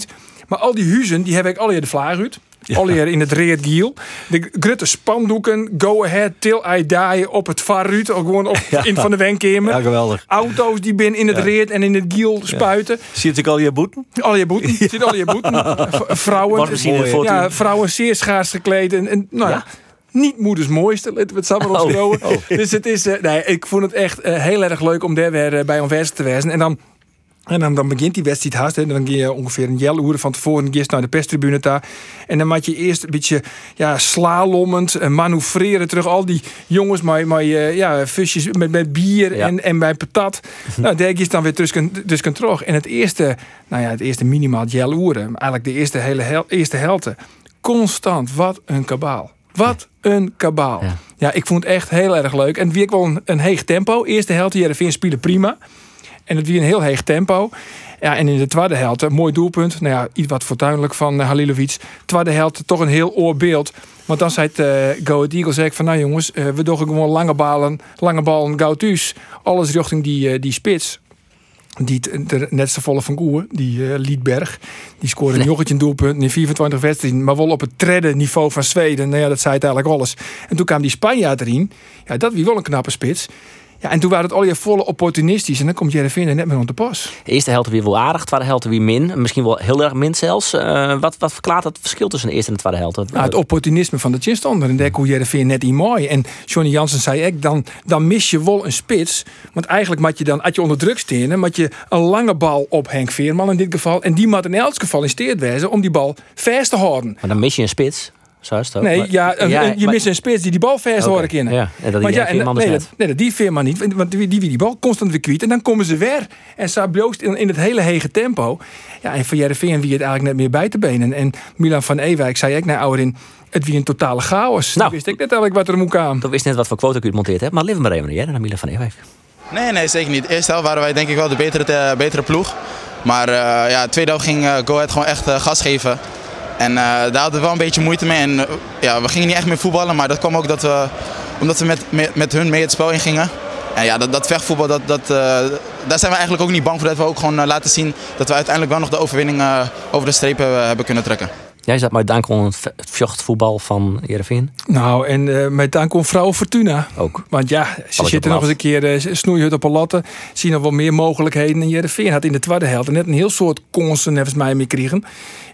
Maar al die huizen, die heb ik al hier de vlaag uit. Al hier in het Reed Giel. De grote spandoeken, go ahead till I die op het varruut. Ook gewoon op, in van de wenkamer. Ja, geweldig. Auto's die binnen in het reet en in het giel spuiten. Ziet ik al je boeten? Al je boeten. Zit al je boeten. Vrouwen. Mooi, Ja, vrouwen zeer schaars gekleed. En, en nou ja. Niet moeders mooiste, laten we het samen Oh. Dus het is, eh, nee, ik vond het echt eh, heel erg leuk om daar weer eh, bij onvers te wezen. En dan, en dan, dan begint die wedstrijd haast. Hè. Dan ga je ongeveer een jelluur van tevoren gist naar de perstribune daar. En dan moet je eerst een beetje ja, slalommend, eh, manoeuvreren terug. Al die jongens met, met eh, ja, visjes met, met bier Ja. en, en bij patat. nou, daar is dan weer tussen, tussen terug. En het eerste, nou ja, het eerste minimaal jelluren. Eigenlijk de eerste hele hel, eerste helte. Constant, wat een kabaal. Wat een kabaal. Ja. Ja. ik vond het echt heel erg leuk. En het weer wel een, een heeg tempo. Eerste helte, Jereveen spelen prima. En het weer een heel heeg tempo. Ja, en in de tweede helft, een mooi doelpunt. Nou ja, iets wat fortuinlijk van uh, Halilovic. Tweede helft, toch een heel oorbeeld. Want dan zei het eh Go Ahead Eagles, ik van nou jongens, eh, we doen gewoon lange ballen, lange ballen, gautus. Alles richting die, eh, die spits. Die t- de net zo volle van Goer, die eh, Liedberg. Die scoorde een een doelpunt in 24 wedstrijden. Maar wel op het tredde niveau van Zweden. Nou ja, dat zei het eigenlijk alles. En toen kwam die Spanjaard erin. Ja, dat wie wel een knappe spits. Ja, en toen waren het al je volle opportunistisch. En dan komt Jereveen er net meer rond de pas. De eerste helft weer wel aardig, tweede helft weer min. Misschien wel heel erg min zelfs. Eh, wat, wat verklaart het verschil tussen de eerste en de tweede helft? Nou, het opportunisme van de chinstander. En daar kon Jereveen net in mooi. En Johnny Jansen zei ik, dan, dan mis je wel een spits. Want eigenlijk moet je dan, als je onder druk stenen, moet je een lange bal op Henk Veerman in dit geval. En die moet in elk geval in wezen om die bal vast te houden. Maar dan mis je een spits. Zo is het ook. Nee, Maar- ja, een- Ja, een- je maar- mist een spits die die bal vast Oké, houden kunnen. ja. En dat Henk Veerman dus nee, dat, nee, dat die Veerman niet. Want die, die, die, die bal constant weer kwijt. En dan komen ze weer. En ze bloost in, in het hele hege tempo. Ja, en voor Jereveen wie het eigenlijk net meer bij te benen. En Milan van Ewijk zei ik naar Ouderin. Het wie een totale chaos. Nou. Wist ik net eigenlijk wat er moet aan. Dat wist net wat voor quote ik u monteerd heb. Maar leven maar even, jij naar Milan van Ewijk. Nee, nee, zeker niet. Eerste helft waren wij denk ik wel de betere, te- betere ploeg. Maar eh ja, tweede helft ging eh, Go Ahead gewoon echt eh, gas geven. En eh, daar hadden we wel een beetje moeite mee. En eh, ja, we gingen niet echt meer voetballen, maar dat kwam ook dat we, omdat we met, met, hun mee het spel ingingen. En ja, dat, dat vechtvoetbal, dat, dat, eh, daar zijn we eigenlijk ook niet bang voor. Dat we ook gewoon laten zien dat we uiteindelijk wel nog de overwinning over de streep hebben kunnen trekken. Jij zat maar dank aan het v- het vochtvoetbal van Jereveen. Nou, en eh, met dank aan vrouw Fortuna. Ook. Want ja, ze zitten nog eens een keer uh, snoeihut op een latte. Zien nog wel meer mogelijkheden. En Jereveen had in de tweede helft net een heel soort kansen volgens mij mee kregen.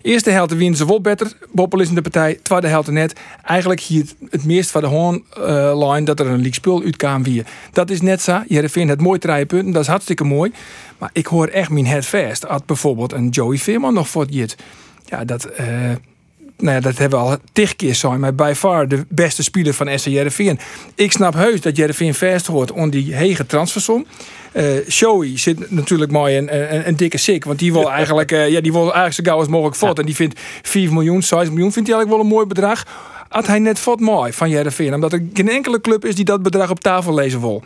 Eerste helft winnen ze wel beter. Boppel is in de partij. Tweede helft net. Eigenlijk hier het, meest van de hoornline dat er een league spul uitkwam weer. Dat is net zo. Jereveen het mooi drie punten. Dat is hartstikke mooi. Maar ik hoor echt mijn head vast. Had bijvoorbeeld een Joey Veerman nog voor het Ja, dat... eh, nou ja, dat hebben we al tig keer zijn, maar by far de beste speler van SC Jereveen. Ik snap heus dat Jereveen vast hoort om die hege transfersom. Eh Shoei zit natuurlijk mooi een, een, een dikke sik, want die wil eigenlijk, eh, ja, die wil eigenlijk zo gauw als mogelijk voort. En die vindt 4 miljoen, 6 miljoen, vindt hij eigenlijk wel een mooi bedrag. Had hij net wat mooi van Jereveen, omdat er geen enkele club is die dat bedrag op tafel lezen wil.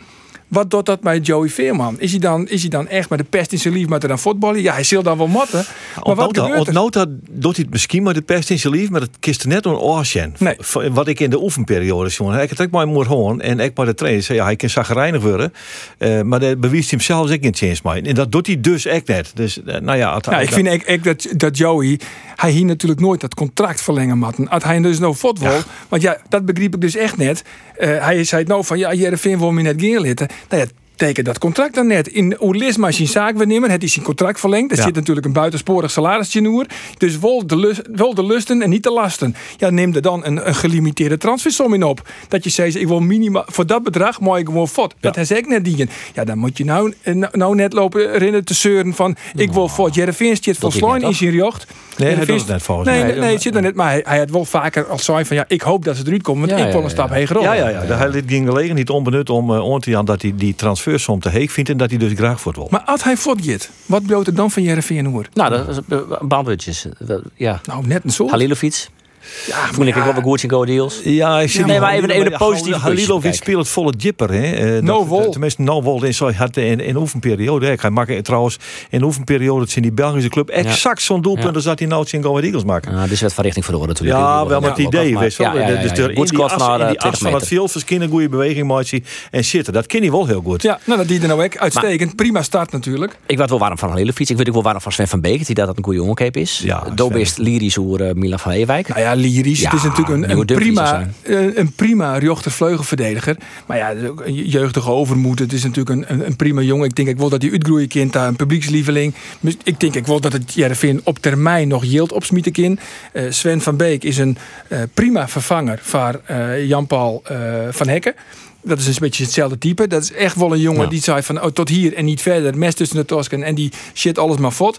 Wat doet dat met Joey Veerman? Is hij dan, is hij dan echt met de pest in zijn lief met dan voetballen? Ja, hij zal dan wel motten. Maar wat gebeurt er? Ontnota doet hij het misschien met de pest in zijn lief, maar het kist er net een oorschen. Nee. Wat ik in de oefenperiode jongen, ik het ook maar moet horen en ik maar de trainer zei, ja, hij kan zagrijnig worden, eh, maar dat bewijst hij zelfs ook in chance mee. En dat doet hij dus echt net. Dus eh, nou ja, ik vind ik, ik dat, dat Joey, hij hier natuurlijk nooit dat contract verlengen matten. Had hij dus nou wil, want ja, dat begreep ik dus echt net. Eh, hij zei nou van, ja, Jereveen wil me net geen litten. Nou ja, teken dat contract dan net. In Oerlisma zijn zaak nemen, het is zijn contract verlengd. Er Ja. zit natuurlijk een buitensporig salarisje. Dus wel de, lust, wel de lusten en niet de lasten. Ja, neem er dan een, een gelimiteerde transfersom in op. Dat je zegt, ik wil minimaal, voor dat bedrag mooi gewoon fot. Dat hij zegt net dienen. Ja, dan moet je nou, eh, nou, nou net lopen rennen te zeuren van, ik wil fot. Jereveen zit Dat volslijn niet, in zijn jocht. Nee, hij doet het net volgens nee, mij. Nee, nee, het zit er net. Maar hij, hij had wel vaker als zijn van, ja, ik hoop dat ze eruit komen. Want Ja, ik wil een stap ja. heger op. Ja, ja, ja. Hij liet geen gelegen niet onbenut om uh, aan te gaan dat die, die transfer chauffeur soms te heek vindt en dat hij dus graag voor het wil. Maar als hij voortgaat, wat bloot er dan van Jereveen hoor? Nou, dat is. Dat- Ja. Nou, net een soort. Halilovic. Ja, Vond ik ook wel goed in Go Deals. Ja, ik zie Nee, maar even- even de positieve Halilovic speelt het volle jipper. Hè. Eh, No wol. Tenminste, no wol. Had in, in oefenperiode. Ik ga maken trouwens in oefenperiode in die Belgische club exact zo'n doelpunt Ja. als dat hij nou in Go Eagles maken. Ah, dus wat van richting verloren natuurlijk. Ja, wel met het idee, weet je wel. Ja, ja, ja, Dus ja. in Goed die as, in eh, die 20 as van het veld verschillen een goede beweging maatje. En zitten, dat ken hij wel heel goed. Ja, nou dat die er nou ook uitstekend. Prima start natuurlijk. Ik werd wel warm van Halilovic. Ik weet ook wel warm van Sven van Beek. Die dat dat een goede jongenkeep is. Ja, is lyrisch over eh, Milan van Ewijk. Ja, lyrisch. Ja, het is natuurlijk een, nieuwe een prima, een, een prima Rjochter vleugelverdediger. Maar ja, jeugdige overmoed. Het is natuurlijk een, een, prima jongen. Ik denk ik wil dat hij uitgroeien kind, daar een publiekslieveling. Ik denk ik wil dat het Jereveen op termijn nog yield opsmieten kind. Eh, Sven van Beek is een eh, prima vervanger eh, Jan-Paul eh, van Hekken. Dat is een beetje hetzelfde type. Dat is echt wel een jongen Ja. die zei van oh, tot hier en niet verder. Mes tussen de tosken en die shit alles maar fot.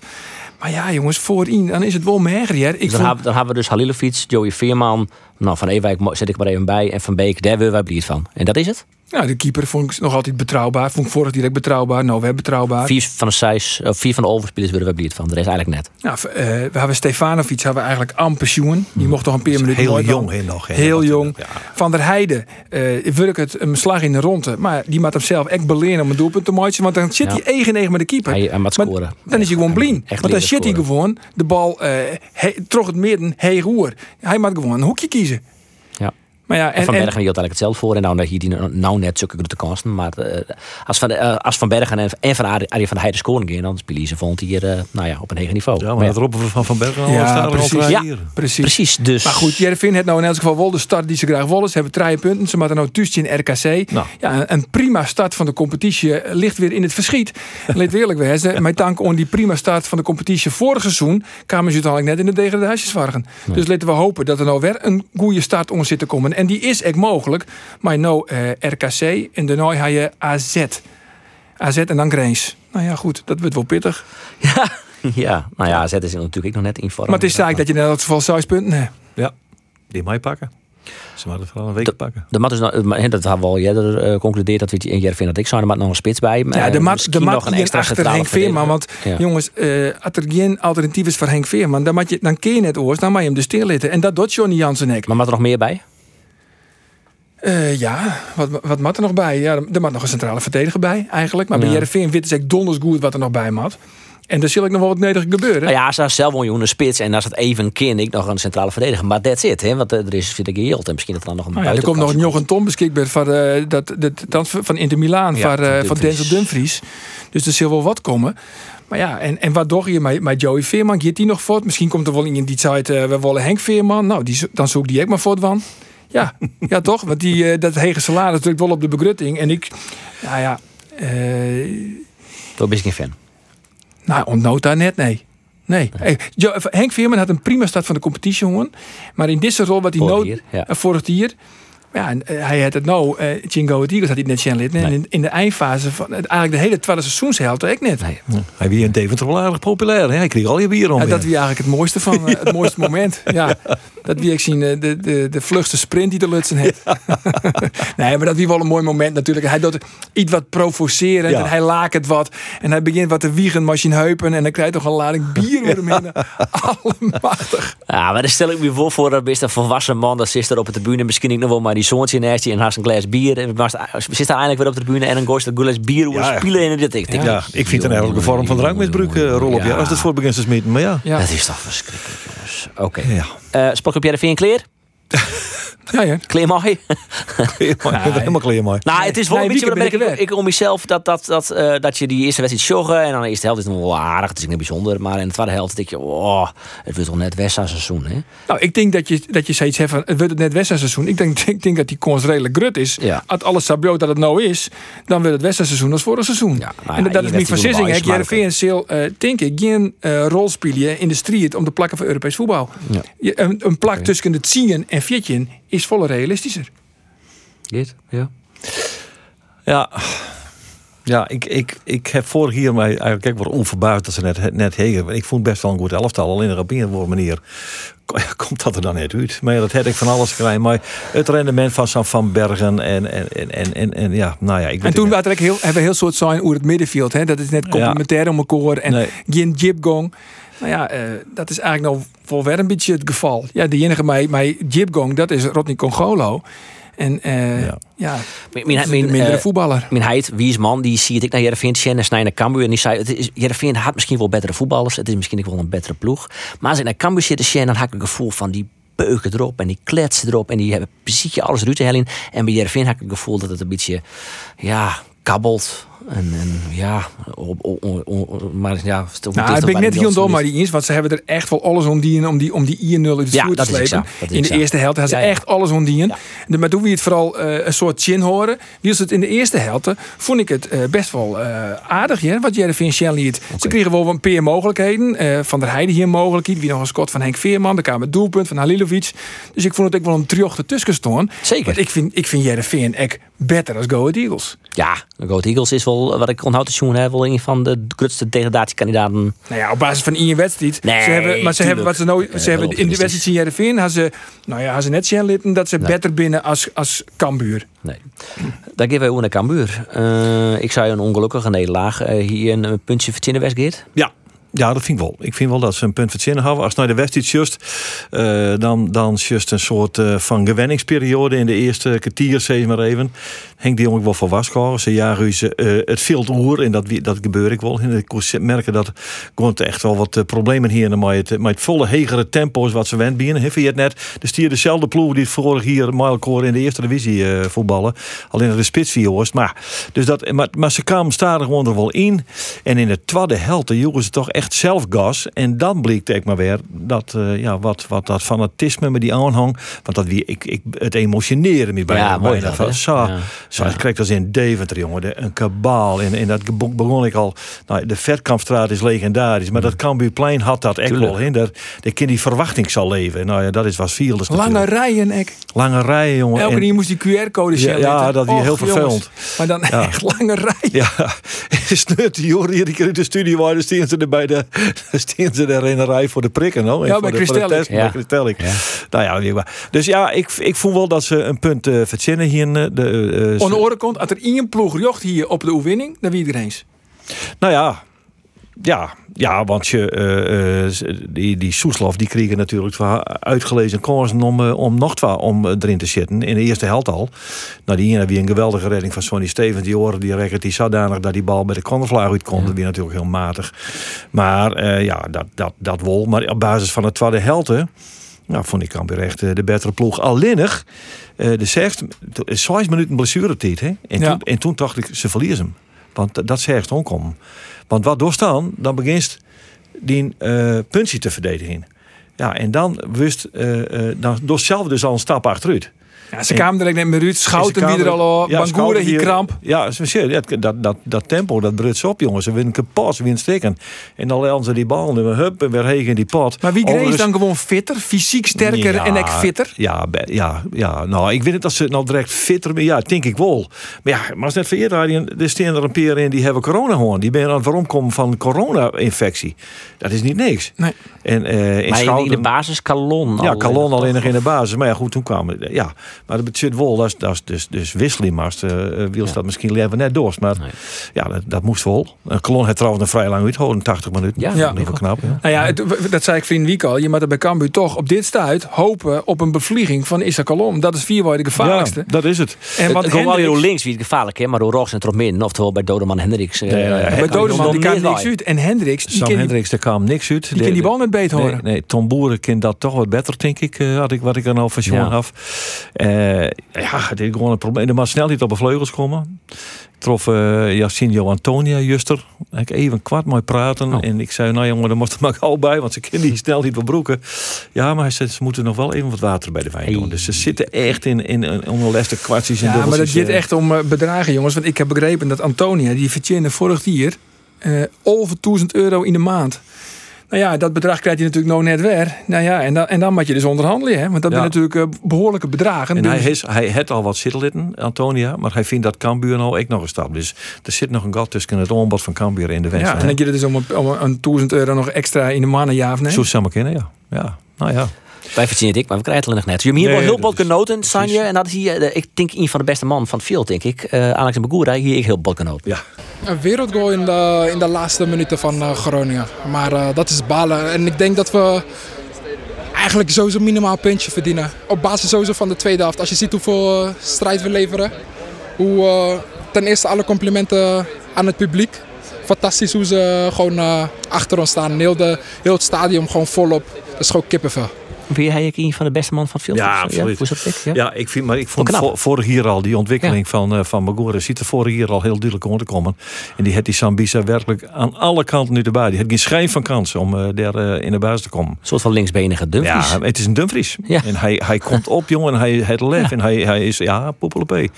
Maar ja, jongens, voorin, dan is het wel merger. Ik Dus dan, vond- hebben, dan hebben we dus Halilovic, Joey Veerman. Nou, van Ewijk zet ik maar even bij. En van Beek, daar willen wij blij van. En dat is het. Nou, de keeper vond ik nog altijd betrouwbaar. Vond ik vorig direct betrouwbaar. Nou, we hebben betrouwbaar. Vier van de zes, of vier van de overspelers willen wij blij van. De rest eigenlijk net. Nou, v- eh, we hebben Stefanovic hebben we eigenlijk aan pensioen. Die mocht toch een paar minuten Heel jong hè, nog. hè. Heel jong. ja. Van der Heijden eh werkt het een slag in de ronde. Maar die moet hem zelf echt beleren om een doelpunt te maken. Want dan zit Ja. hij eigen eigen met de keeper. Hij, Maar scoren. Dan is hij gewoon. Echt Want dan zit hij gewoon de bal eh he, terug het midden, hey roer. Hij moet gewoon een hoekje kiezen. Maar ja, En, en, Van en, Bergen hield eigenlijk hetzelfde voor. En nou, nou, hier die nou net zulke grote kansen. Maar eh, als, van, eh, als Van Bergen en, en van Arie, Arie van Heijden scoren gaan, dan spelen ze vond hier eh, nou ja, op een eigen niveau. Ja, Maar maar ja, dat roepen we van Van Bergen al Ja, al precies. Ja. precies. Precies, dus. Maar goed, Jervin heeft nou in elk geval wel de start die ze graag willen. Ze hebben drie punten. Ze moeten nou tussen in RKC. Nou. Ja, een, prima start van de competitie ligt weer in het verschiet. Laat eerlijk wezen, met dank aan die prima start van de competitie vorig seizoen kwamen ze uiteindelijk net in de degradatiesvargen. Dus laten we hopen dat er nou weer een goede start om zit te komen. En die is echt mogelijk. Maar nou eh, RKC en daarna ga je AZ. AZ en dan Grains. Nou ja, goed, dat wordt wel pittig. Ja, ja, nou ja, zetten ze natuurlijk ook nog net in vorm. Maar het is zaak dat je in elk geval zes punten hebt. Ja, die mij pakken. Ze moeten vooral een week pakken. De mat is nou, maar, hè, dat hebben we al eerder eh, concludeerd dat we het in Jervin dat ik zou. Er moet nog een spits bij. Ja, Eh, de mat, de mat nog een extra achter Henk Veerman. Want. Ja. jongens, eh als er geen alternatief is voor Henk Veerman, dan, moet je, dan kun je net oors, dan moet je hem dus stilitten. En dat doet Johnny Jansen ook. Maar moet er nog meer bij? Eh, ja, wat, wat moet er nog bij? Ja, er moet nog een centrale verdediger bij, eigenlijk. Maar bij. Jereveen weet is echt donders goed wat er nog bij moet. En er zal ik nog wel wat nederig gebeuren. Nou ja, als er zelf een spits en als het even kan, ik nog een centrale verdediger. Maar that's it, hè? Want eh, er is vind ik heel en misschien dat er dan nog een Nou ja, er komt nog een Jochen Tom beschikbaar voor eh, dat, dat van Inter Milaan Ja, van van. Denzel Dumfries. Dus er zal wel wat komen. Maar ja, en, en wat doe je met, met Joey Veerman? Gaat die nog voort? Misschien komt er wel iemand die zei, eh, we willen Henk Veerman. Nou, die, dan zoek die ik maar voort van. Ja, ja toch? Want die, eh, dat hege salaris drukt wel op de begrutting. En ik, nou ja, eh Daar ben ik geen fan. nou, ontnood daar net, nee. Nee. Hey, Jo- Henk Veerman had een prima start van de competitie, jongen. Maar in deze rol wat hij Vorig nood... ja. eh, vorig jaar. Ja, en, eh, hij had het nou, eh Chingo het Eagles had hij net zien lid. En Nee. in, in de eindfase van het- eigenlijk de hele tweede seizoenshelft ook net. Nee. Hij wie in Deventer wel aardig populair. Hè? Hij kreeg al je bier om. Ja, weer. dat wie eigenlijk het mooiste van eh, het mooiste moment. Ja, dat wie ik zien eh, de, de, de vlugste sprint die de Lutsen heeft. nee, maar dat wie wel een mooi moment natuurlijk. Hij doet iets wat provocerend Ja. en hij laakt het wat. En hij begint wat te wiegen zijn heupen. En dan krijgt toch een lading bier weer hem heen. Allemachtig. Ja, maar dan stel ik me voor voor dat best een volwassen man. Dat zit er op de tribune. Misschien ik nog wel maar die zoontje naast je en haast een glas bier. En maar zit daar eindelijk weer op de tribune en een goist een glas bier hoe Ja. spelen in dit. Ik Ja, ik vind een vorm van drankmisbruik uh, rol op. Ja. als het voor begint te smeten. Maar ja. Ja, Dat is toch verschrikkelijk, jongens. Oké. Ja. Eh op jij de kleer? ja, ja. Kleer mooi. ik vind het helemaal klaar mooi. Nou, het is wel Nee, een beetje wat ik, ik om mezelf dat, dat, dat, eh, dat je die eerste wedstrijd joggen en dan de eerste helft is het nog wel aardig, het is niet bijzonder, maar in de tweede helft denk je, oh, het wordt toch net Westa seizoen, hè? Nou, ik denk dat je, dat je zoiets hebt van, het wordt het net Westerseizoen. Ik denk, ik denk dat die kans redelijk grut is. Ja. Als alles zo brood dat het nou is, dan wordt het Westerseizoen als vorig seizoen. Ja, nou en ja, dat is je Ik wijs, maar Jereveen zal, eh denk ik, geen eh, rol spelen in de strijd om te plakken voor Europees voetbal. Ja. Je- Een, een plak tussen het zien en fjetje is volle realistischer. Dit, ja. Ja. Ja, ik, ik, ik heb vorig jaar mij eigenlijk ook wel onverbaasd dat ze net, net hegen. Ik vond best wel een goed elftal, alleen op een of andere manier komt dat er dan net uit. Maar ja, dat had ik van alles gekregen. Maar het rendement van Sam van Bergen en, en, en, en, en, ja, nou ja. Ik En toen er heel, hebben we heel soort zijn over het middenveld. Hè? Dat is net complementair om elkaar. En Nee. geen jibgong. Nou ja, eh, dat is eigenlijk nou voor weer een beetje het geval. Ja, de enige mij, mij jibgong, dat is Rodney Congolo. En eh, Ja. ja, Mijn, mijn, de mindere eh, voetballer. Mijn heid, Wiesman, die zie ik naar Jereveen Sjen en snij naar Cambuur. En die zei, het is, Jereveen had misschien wel betere voetballers. Het is misschien ook wel een betere ploeg. Maar als ik naar Cambuur zit te Sjen, dan heb ik een gevoel van die beuken erop en die kletsen erop. En die hebben precies alles eruit te hellen. En bij Jereveen heb ik het gevoel dat het een beetje, ja, kabbelt. En, en ja, op, op- op- op- maar ja, Nou, ik ben net heel die dom, maar die eens, want ze hebben er echt wel alles ondien om die, om die 1-0 uit de Ja, te slepen. In de zo. eerste helft hadden ze Ja, ja. echt alles ondien. Ja. De- Maar toen we het vooral eh, een soort chin horen, wie het in de eerste helft, eh, vond ik het eh, best wel aardig, ja, wat Jereveen Shell liet. Ze kregen wel een paar mogelijkheden. van der Heijden hier mogelijkheid, wie nog een schot van Henk Veerman, er kwam het doelpunt van Halilovic. Dus ik vond het ook wel een triocht ertussen staan. Zeker. Want ik vind, ik vind Jereveen echt beter als Go Ahead Eagles. Ja, de Goat Eagles is wel, wat ik onthoud zien heb, wel een van de grootste degradatiekandidaten. Nou ja, op basis van één wedstrijd. Nee, ze hebben, maar ze tuurlijk. hebben wat ze nou, Eh, ze hebben wel in de wedstrijd in Jereveen hadden ze, nou ja, ze net zien litten dat ze Nee. beter binnen als, als Cambuur. Nee. Dan geven wij over naar Cambuur. Eh, ik zei een ongelukkige nederlaag. Eh, hier een, puntje verzinnen Westgate. Ja. Ja, dat vind ik wel. Ik vind wel dat ze een punt verzinnen hebben. Als het naar de wedstrijd just, eh, dan, dan is just een soort eh, van gewenningsperiode in de eerste kwartier, zeg maar even. Henk de Jong ook wel voor waskoren. Ze jagen eh, het veel oer en dat, dat gebeurt ik wel. En ik merken dat gewoon echt wel wat problemen hier met het, met het volle hegere tempo's wat ze wend binnen. Heeft het net? Dus die dezelfde ploeg die het vorig hier Mijlkoor in de eerste divisie voetballen. Alleen de spits vier was. Maar, dus dat, maar, maar ze kwamen stadig gewoon er wel in. En in de tweede helft joegen ze toch echt zelf gas. En dan bleek ik maar weer dat eh, ja, wat, wat dat fanatisme met die aanhang. Want dat wie, ik, ik, het emotioneren me bijna. Ja, mooi bijna dat, van, hè? zo, Ja. zo, het krijgt als in Deventer, jongen. De, een kabaal. En, en dat begon ik al. Nou, de Vetkampstraat is legendarisch. Maar dat Cambuurplein had dat echt wel. Daar, daar kan die verwachting zal leven. Nou ja, dat is wat viel. Lange rijen, ek. Lange rijen, jongen. Elke En- keer moest die QR-code Ja, ja, dat is heel vervelend. Maar dan Ja. echt lange rijen. Ja, snut die joh, hier die de studie waar dan staan ze er bij de staan ze er in een rij voor de prikken, no? Ja, voor bij de, de Ja. Christellik. Christellik. Nou ja, dus ja, ik, ik voel wel dat ze een punt uh, verzinnen hier. in, eh, De, eh, Aan ze- de andere kant, als er één ploeg jocht hier op de oefening, dan wie er eens. nou ja, ja, ja, want je, eh, eh, die, die Soeslof die kregen natuurlijk uitgelezen kansen om, eh, om nog wat om erin te zitten. In de eerste helft al. Nou, die ene wie een geweldige redding van Sonny Stevens. Die oren die rekkert die zodanig dat die bal bij de cornervlag uit kon. Dat weer natuurlijk heel matig. Maar ja, dat, dat, dat wol. Maar op basis van het tweede helft. hè, Nou, vond ik Cambuur echt de betere ploeg. Alleenig, de zegt, zes minuten blessuretijd. Hè? En, Ja. toen, en toen dacht ik, ze verliezen hem. Want dat- dat zegt ook om. Want wat doorstaan, dan begint die eh puntje te verdedigen. Ja, en dan wist, eh eh dan door zelf dus al een stap achteruit. Ja, ze En- kwamen direct net met Ruud. Schouten wie er al. ja, Bangura Schouten hier die- kramp. Ja. Ja, dat, dat, dat tempo, dat bruts op, jongens. Ze winnen kapot, ze winnen steken. En dan laten ze die bal en we hup en weer heen in die pot. Maar wie Overigens- dan gewoon fitter? Fysiek sterker Ja, en ik fitter? Ja, ja, ja, nou, ik weet niet dat ze nou direct fitter zijn. Ja, denk ik wel. Maar ja, maar als net verkeerd waren, er staan er een paar in die hebben corona gewoon. Die ben aan het waarom van corona-infectie. Dat is niet niks. Nee. En eh in Maar in, in de basis Calon. ja, eh, alleen nog in de basis. Maar ja, goed, toen kwamen... Ja, maar dat betekent wel, dat is, dat is dus, dus wisseling. Maar uh, Wiels dat misschien leven net door. Maar Nee. ja, dat, dat moest wel. En Calon had trouwens een vrij lang uithouden, 80 minuten. Ja, dat ja. is wel knap. Ja. Nou ja, het- dat zei ik vriend Wiek al. Je moet er bij Cambuur toch op dit stuit hopen op een bevlieging van Issa Kalom. Dat is vierwoord de gevaarlijkste. Ja, dat is het. En Het wat wel Hendricks- door links wie het gevaarlijk is, maar door rechts en erop midden. Oftewel bij Dodeman Hendricks. eh, Ja, ja, ja. eh, Bij Dodeman die kan niks uit. En Hendricks, die Sam kan die, Hendricks, daar kwam niks uit. die, kan die bal net beet Nee, horen. nee, Tom Boeren kent dat toch wat beter, denk ik. eh, had ik wat ik er nou van Ja. af. Eh, ja, het is gewoon een probleem. Er moet snel niet op de vleugels komen. Ik trof eh Jacinho Antonia juster. Ik even kwart mooi praten. Oh. En ik zei, nou jongen, daar moest er maar gauw bij. Want ze kunnen die snel niet verbroeken. Ja, maar hij zei, ze moeten nog wel even wat water bij de wijn doen. Hey. Dus ze zitten echt in, in, in onderleste kwartjes en Ja, maar dat gaat echt om eh, bedragen, jongens. Want ik heb begrepen dat Antonia, die verdiende vorig jaar over 1000 euro in de maand. Nou ja, dat bedrag krijgt hij natuurlijk nog net weer. Nou ja, en dan, en dan moet je dus onderhandelen, hè? Want dat Ja. zijn natuurlijk eh, behoorlijke bedragen. En Dus- hij, is, hij heeft al wat zittelitten, Antonia, maar hij vindt dat Cambuur nou ook nog een stap. Dus er zit nog een gat tussen het aanbod van Cambuur en de West. ja, en dan je er dus om, een- om een 1000 euro nog extra in de mannen, ja of nee? Zo samen kennen, ja. Ja, nou ja. Wij verzinnen het ik, maar we krijgen het nog net. Je hebt hier Nee, wel heel wat is- genoten, Sanje. En dat is hier, eh, ik denk, een van de beste man van het veld, denk ik. Eh, Alex en Bagura, hier ik heel bot genoten. Ja. Een wereldgoal in de, in de laatste minuten van eh, Groningen. Maar eh, dat is balen. En ik denk dat we eigenlijk sowieso minimaal een puntje verdienen. Op basis sowieso van de tweede helft. Als je ziet hoeveel strijd we leveren. Hoe, eh, ten eerste alle complimenten aan het publiek. Fantastisch hoe ze gewoon eh, achter ons staan. Heel, de, heel het stadion gewoon volop. Dat is gewoon kippenvel. Vind jij een van de beste man van het veld? Ja, absoluut. dat? ik? Ja? Ja, ik vind, maar ik vond vorig jaar al die ontwikkeling van, eh van Magora ziet er vorig jaar al heel duidelijk om te komen. En die had die Sambisa werkelijk aan alle kanten nu erbij. Die had geen schijn van kans om eh, daar eh, in de buis te komen. Een soort van linksbenige Dumfries. Ja, het is een Dumfries. Ja. En hij, hij komt op, jongen. En hij het lef. En hij, hij is, ja, poepelepee.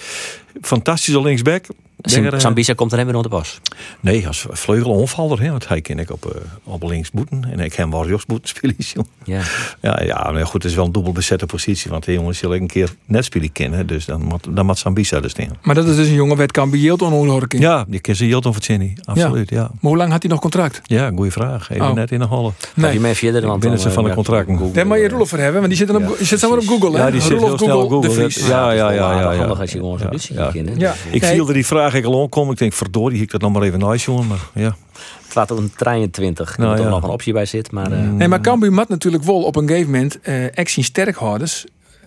Fantastische linksback. Daar, eh, komt er hem weer onder de bos. Nee, als vleugelonvaller. Hè, want hij ken ik op, eh, op links boeten. En ik heb wel rechtsboeten spelen. Ja. Ja, ja, maar goed, het is wel een dubbel bezette positie. Want de jongens zullen een keer net spelen kennen. Dus dan moet, dan moet Sambisa er staan. Maar dat is dus een jongen werd kan onhoorlijk. Ja, die ken ze over Chinny. Absoluut, ja. Maar hoe lang had hij nog contract? Ja, goede vraag. Even Oh. net in de holle. Nee. Nee. Die man verder dan het ze dan, van de eh, contracten. Google. Daar moet je Roelof voor hebben, want die zit, dan op, je zit zomaar op Google. Hè? Ja, die zit Roelof heel snel op Google. ja, ja, ja, ja, handig als je gewoon zo'n Ja, kent. Ik Nee. viel er die vraag ik al aankomen. Ik denk, verdorie, ik dat nog maar even nice, jongen. Maar ja. Het laat op een 23. Nou, Nou, er ja. nog een optie bij zit. Maar, eh, Nee, maar Cambuur mat natuurlijk wel op een gegeven moment eh action sterkhouders.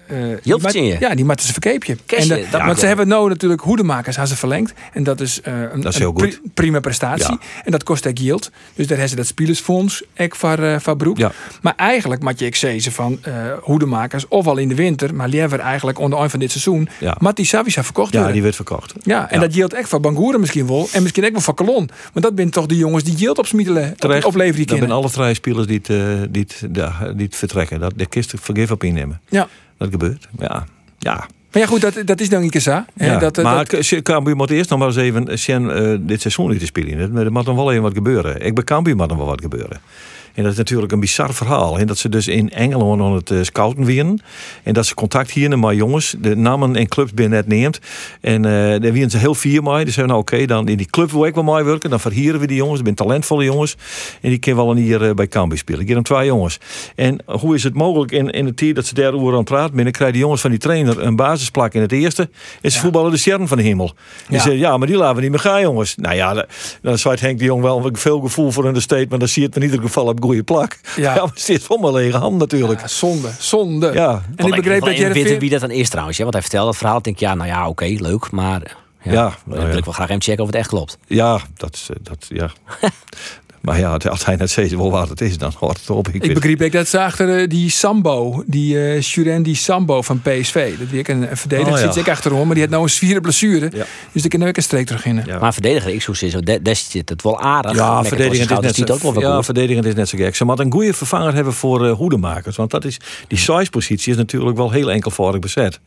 Eh je? Ja, die matten ze verkeepje. En dat want ze hebben nou natuurlijk hoedemakers aan ze verlengd. En dat is, eh, een, Dat is een heel goed. prima prestatie. Ja. En dat kost ook yield. Dus daar hebben ze dat spielersfonds ook voor, voor beroep. Ja. Maar eigenlijk moet je zeggen van eh hoedemakers, ofwel in de winter, maar liever eigenlijk onder eind van dit seizoen, Ja. mat die Savisa verkocht ja, worden. die werd verkocht. Ja, en Ja. dat yield echt van Bangoeren misschien wel. En misschien ook wel van Calon. Maar dat zijn toch de jongens die yield opsmietelen. Op, Terecht. opleveren die Dat zijn kennen. alle vrije spelers die het, die het, ja, die het vertrekken. Dat, de kist vergif op innemen. Ja. Dat gebeurt. Ja. Ja. Maar ja, goed, dat, dat is dan hè. Ja, dat, eh, maar dat-. Cambuur moet eerst nog maar eens even Sjen, eh, dit seizoen niet te spelen. Er er moet dan wel even wat gebeuren. Ik bij Cambuur moet dan wel wat gebeuren. En dat is natuurlijk een bizar verhaal. En dat ze dus in Engeland aan het eh, scouten winnen. En dat ze contact hier met jongens. De namen en clubs ben net neemt. En eh daar winnen ze heel vier mee. Dus zeggen nou oké, dan in die club wil ik wel mooi werken. Dan verhieren we die jongens. Het zijn talentvolle jongens. En die kunnen wel een hier eh, bij Cambuur spelen. Ik geef hem twee jongens. En hoe is het mogelijk in, in de tijd dat ze daarover aan het praten dan krijgen die jongens van die trainer een basisplak in het eerste. En ze voetballen de sterren van de hemel. En Ja. ze ja, maar die laten we niet meer gaan, jongens. Nou ja, da- dan zei Henk de Jong wel veel gevoel voor een state, maar dan zie je het in ieder geval op goede plak. Ja. Ja, maar het zit voor mijn lege hand natuurlijk. ja, zonde, zonde. Ja. En ik begreep dat jij jij weten wie dat dan is trouwens. Ja? Want hij vertelde het verhaal. Ik denk, ja, nou ja, oké, leuk. Maar ja, Ja, dan nou wil ik wel graag even checken of het echt klopt. Ja, dat, is, eh, dat ja. maar ja, als hij net zegt wel wat het is, dan hoort het op. Ik, Ik begreep ook dat ze achter eh, die Sambo, die eh Suren die Sambo van PSV, dat ik een, een verdediger Oh, ja. zit ik achterom, maar die had nou een zwieren blessure. Ja. Dus ik kan nu ook een streek terug in. Ja. Maar verdediger, ik zou zeggen, zo, des zit het wel aardig. Ja, verdedigend is, net ziet ook wel zo, ja, verdedigend is net zo gek. Ze moeten een goede vervanger hebben voor eh, hoedemakers. Want dat is, die size-positie is natuurlijk wel heel enkelvoudig bezet.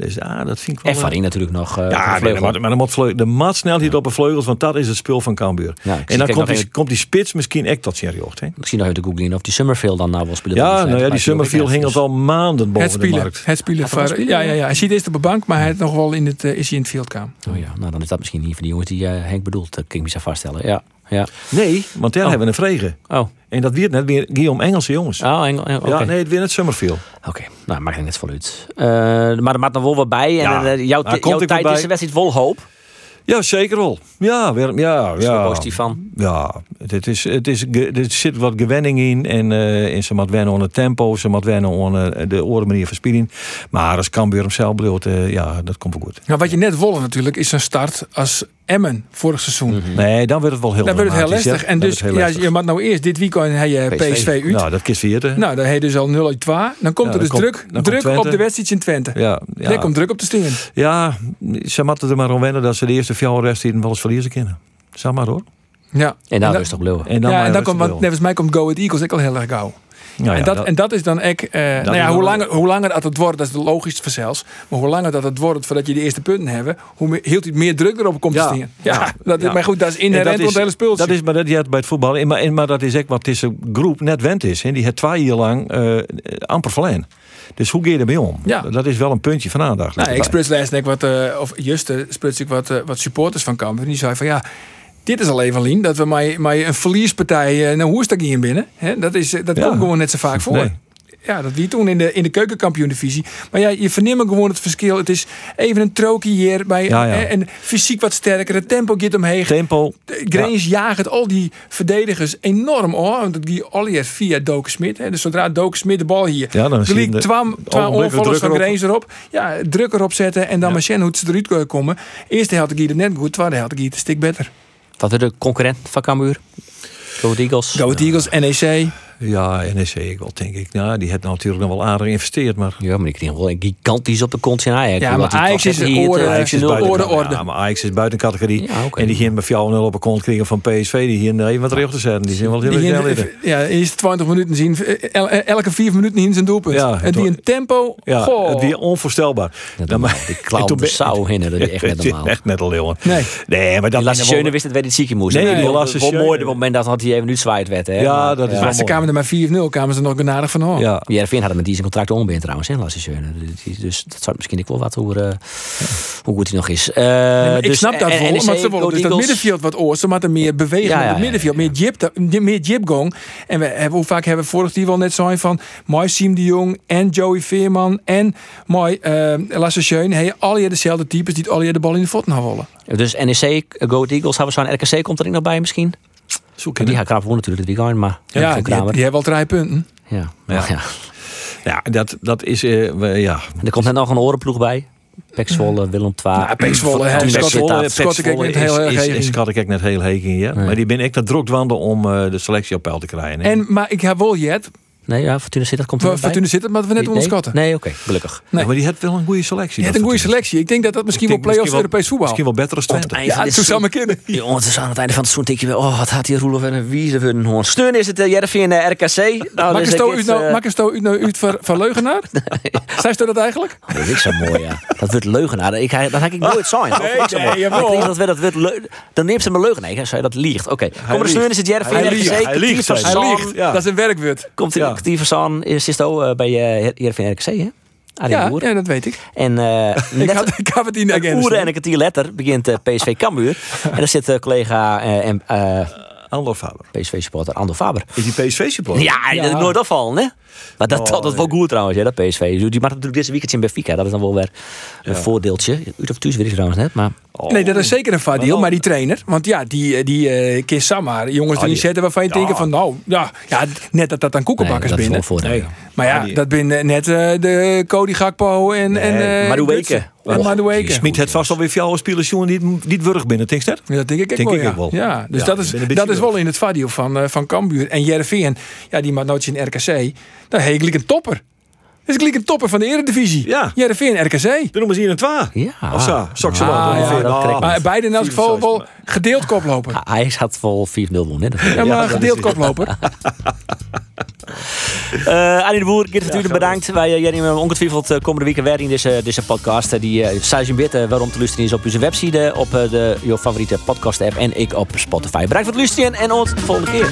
Dus ja, dat vind ik wel... En Farin natuurlijk nog. eh, Ja, nee, maar, maar dan moet vleugel, de mat snelheid op de vleugels, want dat is het spul van Cambuur. Ja, ik zie- en dan komt die, even- komt die spits misschien echt tot zijn jocht. Hè? Misschien nog even te googlen of die Summerfield dan nou wel spelen. Ja, nou ja, wedstrijd. die Summerfield hing dus- al maanden Het boven de spelen, markt. het spelen. Spelen, ja, ja, ja? ja. Hij zit eerst op de bank, maar hij heeft nog wel in het, eh, is hij in het fieldkamer. Oh ja, nou dan is dat misschien niet van die jongens die eh, Henk bedoelt. Dat kan ik me zo vaststellen. Ja, ja. Nee, want daar Oh. hebben we een vregen. Oh, En dat weer net weer Guillaume Engelse jongens. oh Engel. Ja, nee, het weer net Summerfield. Oké, nou maakt er net vol uit. Eh, maar er maakt nog wel wat bij. En Ja, eh, jouw, ik tijd is de wedstrijd vol hoop. Ja, zeker wel. Ja, weer, ja, Daar is ja. positief van. Ja, het is, het is, er zit wat gewenning in. En, eh en ze moet wennen aan het tempo. Ze moet wennen aan eh, de oren manier van spelen. Maar als Cambuur hem zelf bedoelt, eh, ja, dat komt wel goed. Nou, wat je net wilde natuurlijk, is een start als Emmen vorig seizoen. Nee, dan wordt het wel heel Dan wordt het heel lastig. ja. En Dan dus, wordt het heel ja, lastig. je moet nou eerst dit weekend heb je PSV. PSV uit. Nou, dat kist vierde. Nou, dan heb je dus al 0 uit 2. Dan komt Ja, er dus dan komt- druk, dan druk op de wedstrijd in Twente. ja, ja. Daar komt druk op te stingen. ja, ze moeten er maar aan wennen dat ze de eerste vier wedstrijden wel eens verliezen kunnen. Zeg maar hoor. Ja. En dan dan- rustig blijven. En dan ja, en dan komt, want volgens mij komt Go Ahead Eagles ook al heel erg gauw. Nou ja, en, dat, dat- en dat is dan eh, nou ja, wel- hoe langer, hoe langer dat het wordt, dat is de logischste vanzelfs. Maar hoe langer dat het wordt voordat je de eerste punten hebt, hoe meer, het meer druk erop komt Ja. te staan. Ja, Ja. Dat, Ja. maar goed, dat is En inherent aan het hele speeltje. Dat is maar dat je bij het voetbal. En Maar, maar dat is ook wat deze groep net wend is. Die het twee jaar lang eh, amper verleen. Dus hoe ga je ermee om? Ja. Dat is wel een puntje van aandacht. Nou, ik spruts wat, eh, of juist spruts ik wat, eh, wat supporters van Cambuur. Die zei van ja, dit is al even Lien, dat we maar, een verliespartij, uh, nou hoe is dat hier binnen? Hè, dat is, eh, dat Ja. komt gewoon net zo vaak voor. Nee. Ja, dat wie toen in de, in de keukenkampioen-divisie. Maar ja, je verneemt gewoon het verschil. Het is even een trokie hier bij Ja, ja. eh, en fysiek wat sterker. Het tempo gaat omheen. Tempo. Grains jaagt het al die verdedigers enorm hoor. Want dat die allereerst via Doken Smit. Hè. Dus zodra Doken Smit de bal hier. Ja, dan de- twam, onvallers van. Grains erop. Ja, druk erop zetten en dan Ja. maar hoe ze eruit komen. Eerste helft ging het net goed, tweede helft ging het een stuk beter. Wat is de concurrent van Cambuur? Go Eagles. Go Eagles, NEC. Ja, NEC ik wel, denk ik. Nou, die heeft natuurlijk nog wel aardig geïnvesteerd. Maar Ja, maar die kregen wel gigantisch op de kont zijn Ajax. Ja, maar die Ajax is hier, orde- eh, Ajax is nul- buiten, orde, orde. Ja, maar Ajax is buiten categorie. Ja. En die gaan bij 4-0 op een kont krijgen van PSV. Die hier even wat recht te zetten. Die zijn wel heel Die erg in, ja, eerst 20 minuten zien. el- elke vier minuten in zijn doelpunt. Ja, en het die een tempo. Ja, goh. het weer onvoorstelbaar. Net Dan maar- Die en klauw de sauw hinnen, dat is echt net normaal. echt net al jongen. Nee. Nee, maar dat Die Lasse Schöne wist het, weet het ziekje moest. Nee, Nee, die Lasse Schöne- mooi op het moment dat had hij even nu zwaait werd. Hè? Ja, dat is wel kwamen er maar 4-0, kwamen ze nog genadig van. Oh. Ja. Jervin had met die zijn contract onbeend trouwens, hè, Dus dat zou misschien ook wel wat hoe, eh, hoe goed hij nog is. Eh, Nee, ik dus- snap dat wel, maar ze willen dus dat middenveld wat oors. Ze moeten meer bewegen Ja, ja, het middenveld, meer jip, meer jipgong. En we hebben, hoe vaak hebben we vorig jaar wel net zo van mooi Siem de Jong en Joey Veerman en mooi eh Lasse Schöne. Hey, al je dezelfde types die al je de bal in de voeten gaan willen. Dus NEC, Go Eagles, hebben we zo'n RKC komt er nog bij misschien? Die gaat krap wonen natuurlijk, die gaan, maar Ja, die, die hebben wel drie punten. Ja, Ja. ja. ja. Dat, dat is... eh, we- ja. En er komt net nog een orenploeg bij. Pek Zwolle, Willem II. Zit dat- Scott- Scott- ik net heel schat ik net in, ja. Nee. Maar die ben ik dat druk wandelen om eh, de selectie op peil te krijgen. En, maar ik heb wel jet. Nee, ja, Fortuna Sittard komt er. Fortuna zit het, maar we net Nee? onderschatten. Nee, oké, gelukkig. Ja, maar die heeft wel een goede selectie. Hebt dat een goede selectie. Ik denk dat dat misschien wel play-offs Europees voetbal. Misschien wel beter als Twente. Eind Ja, van seizoen- maar kunnen. Jongens, het is aan het einde van het seizoen denk je weer, oh, wat had hier Roelof en een wiezer voor een hoorn. Steun is het uh, Jervin uh, RKC. Nou, dus dit, nou, eh, uit nou uit voor, voor leugenaar? Zijn ze dat eigenlijk? Oh, dat is zo mooi, ja. Dat wordt leugenaar. Ik, dat heb ik nooit zijn. Nee, Dan neemt ze me leugenaar. Ik zei dat liegt. Oké. Kom maar, liegt. steun is het Jervin Hij RKC. Hij liegt, van hij. Dat is een werkwoord. Komt in Ja. van Zaan. Is is ook bij uh, Jervin RKC, hè? Ja, Boer. ja, dat weet ik. En eh Ik net had, ik had het in de een agenda. oer en een kwartier later begint eh, PSV Cambuur. en daar zit eh, collega eh, en, eh, Andor Faber. PSV-supporter Ando Faber. Is die PSV-supporter? Ja, Ja. dat is nooit afvallen, hè? Maar dat, Oh, dat, dat is wel goed trouwens, hè, dat PSV. Die mag natuurlijk deze weekend in Benfica. Dat is dan wel weer een voordeeltje. Uit of thuis weet ik trouwens net, maar... Oh. Nee, dat is zeker een voordeel, maar die trainer, want ja, die, eh, die uh, Kees Samar, jongens Ah, erin die- zetten waarvan je Ja. denkt van, nou, ja, ja, net dat dat dan koekenbakkers Nee, dat is binnen. voordeel. Nee. Maar ja, Ah, die- dat binnen net eh, de Cody Gakpo en, en eh, Madueke. Gutsen. En Oh, Madueke. Smit het vast alweer jouw spelers jongen die niet wurg binnen, denk je dat? Ja, dat denk ik Denk wel, ik ja. wel. Ja, dus Ja, dat, is, dat is wel in het vadio van, eh van Cambuur. En Jereveen, ja, die maakt nooit in RKC. Dan heet ik een topper. Dat is gelijk een topper van de eredivisie. Ja. Jereveen, RKC. Dan noemen ze hier een twa. Ja. Of zo, sok ze Ah, wel. ja, trekt Maar beide in elk geval wel gedeeld koploper. Ah, Ajax had wel 4-0 gewonnen. hè. Dat- Ja, maar gedeeld koploper. Eh Annie de Boer, Geert natuurlijk bedankt. Wij uh, jullie ongetwijfeld uh, komende weken weer in deze, deze podcast. Uh, die uh, Bitte, waarom te luisteren is op onze website, op uh, de, je favoriete podcast app en ik op Spotify. Bedankt voor het luisteren en ons de volgende keer.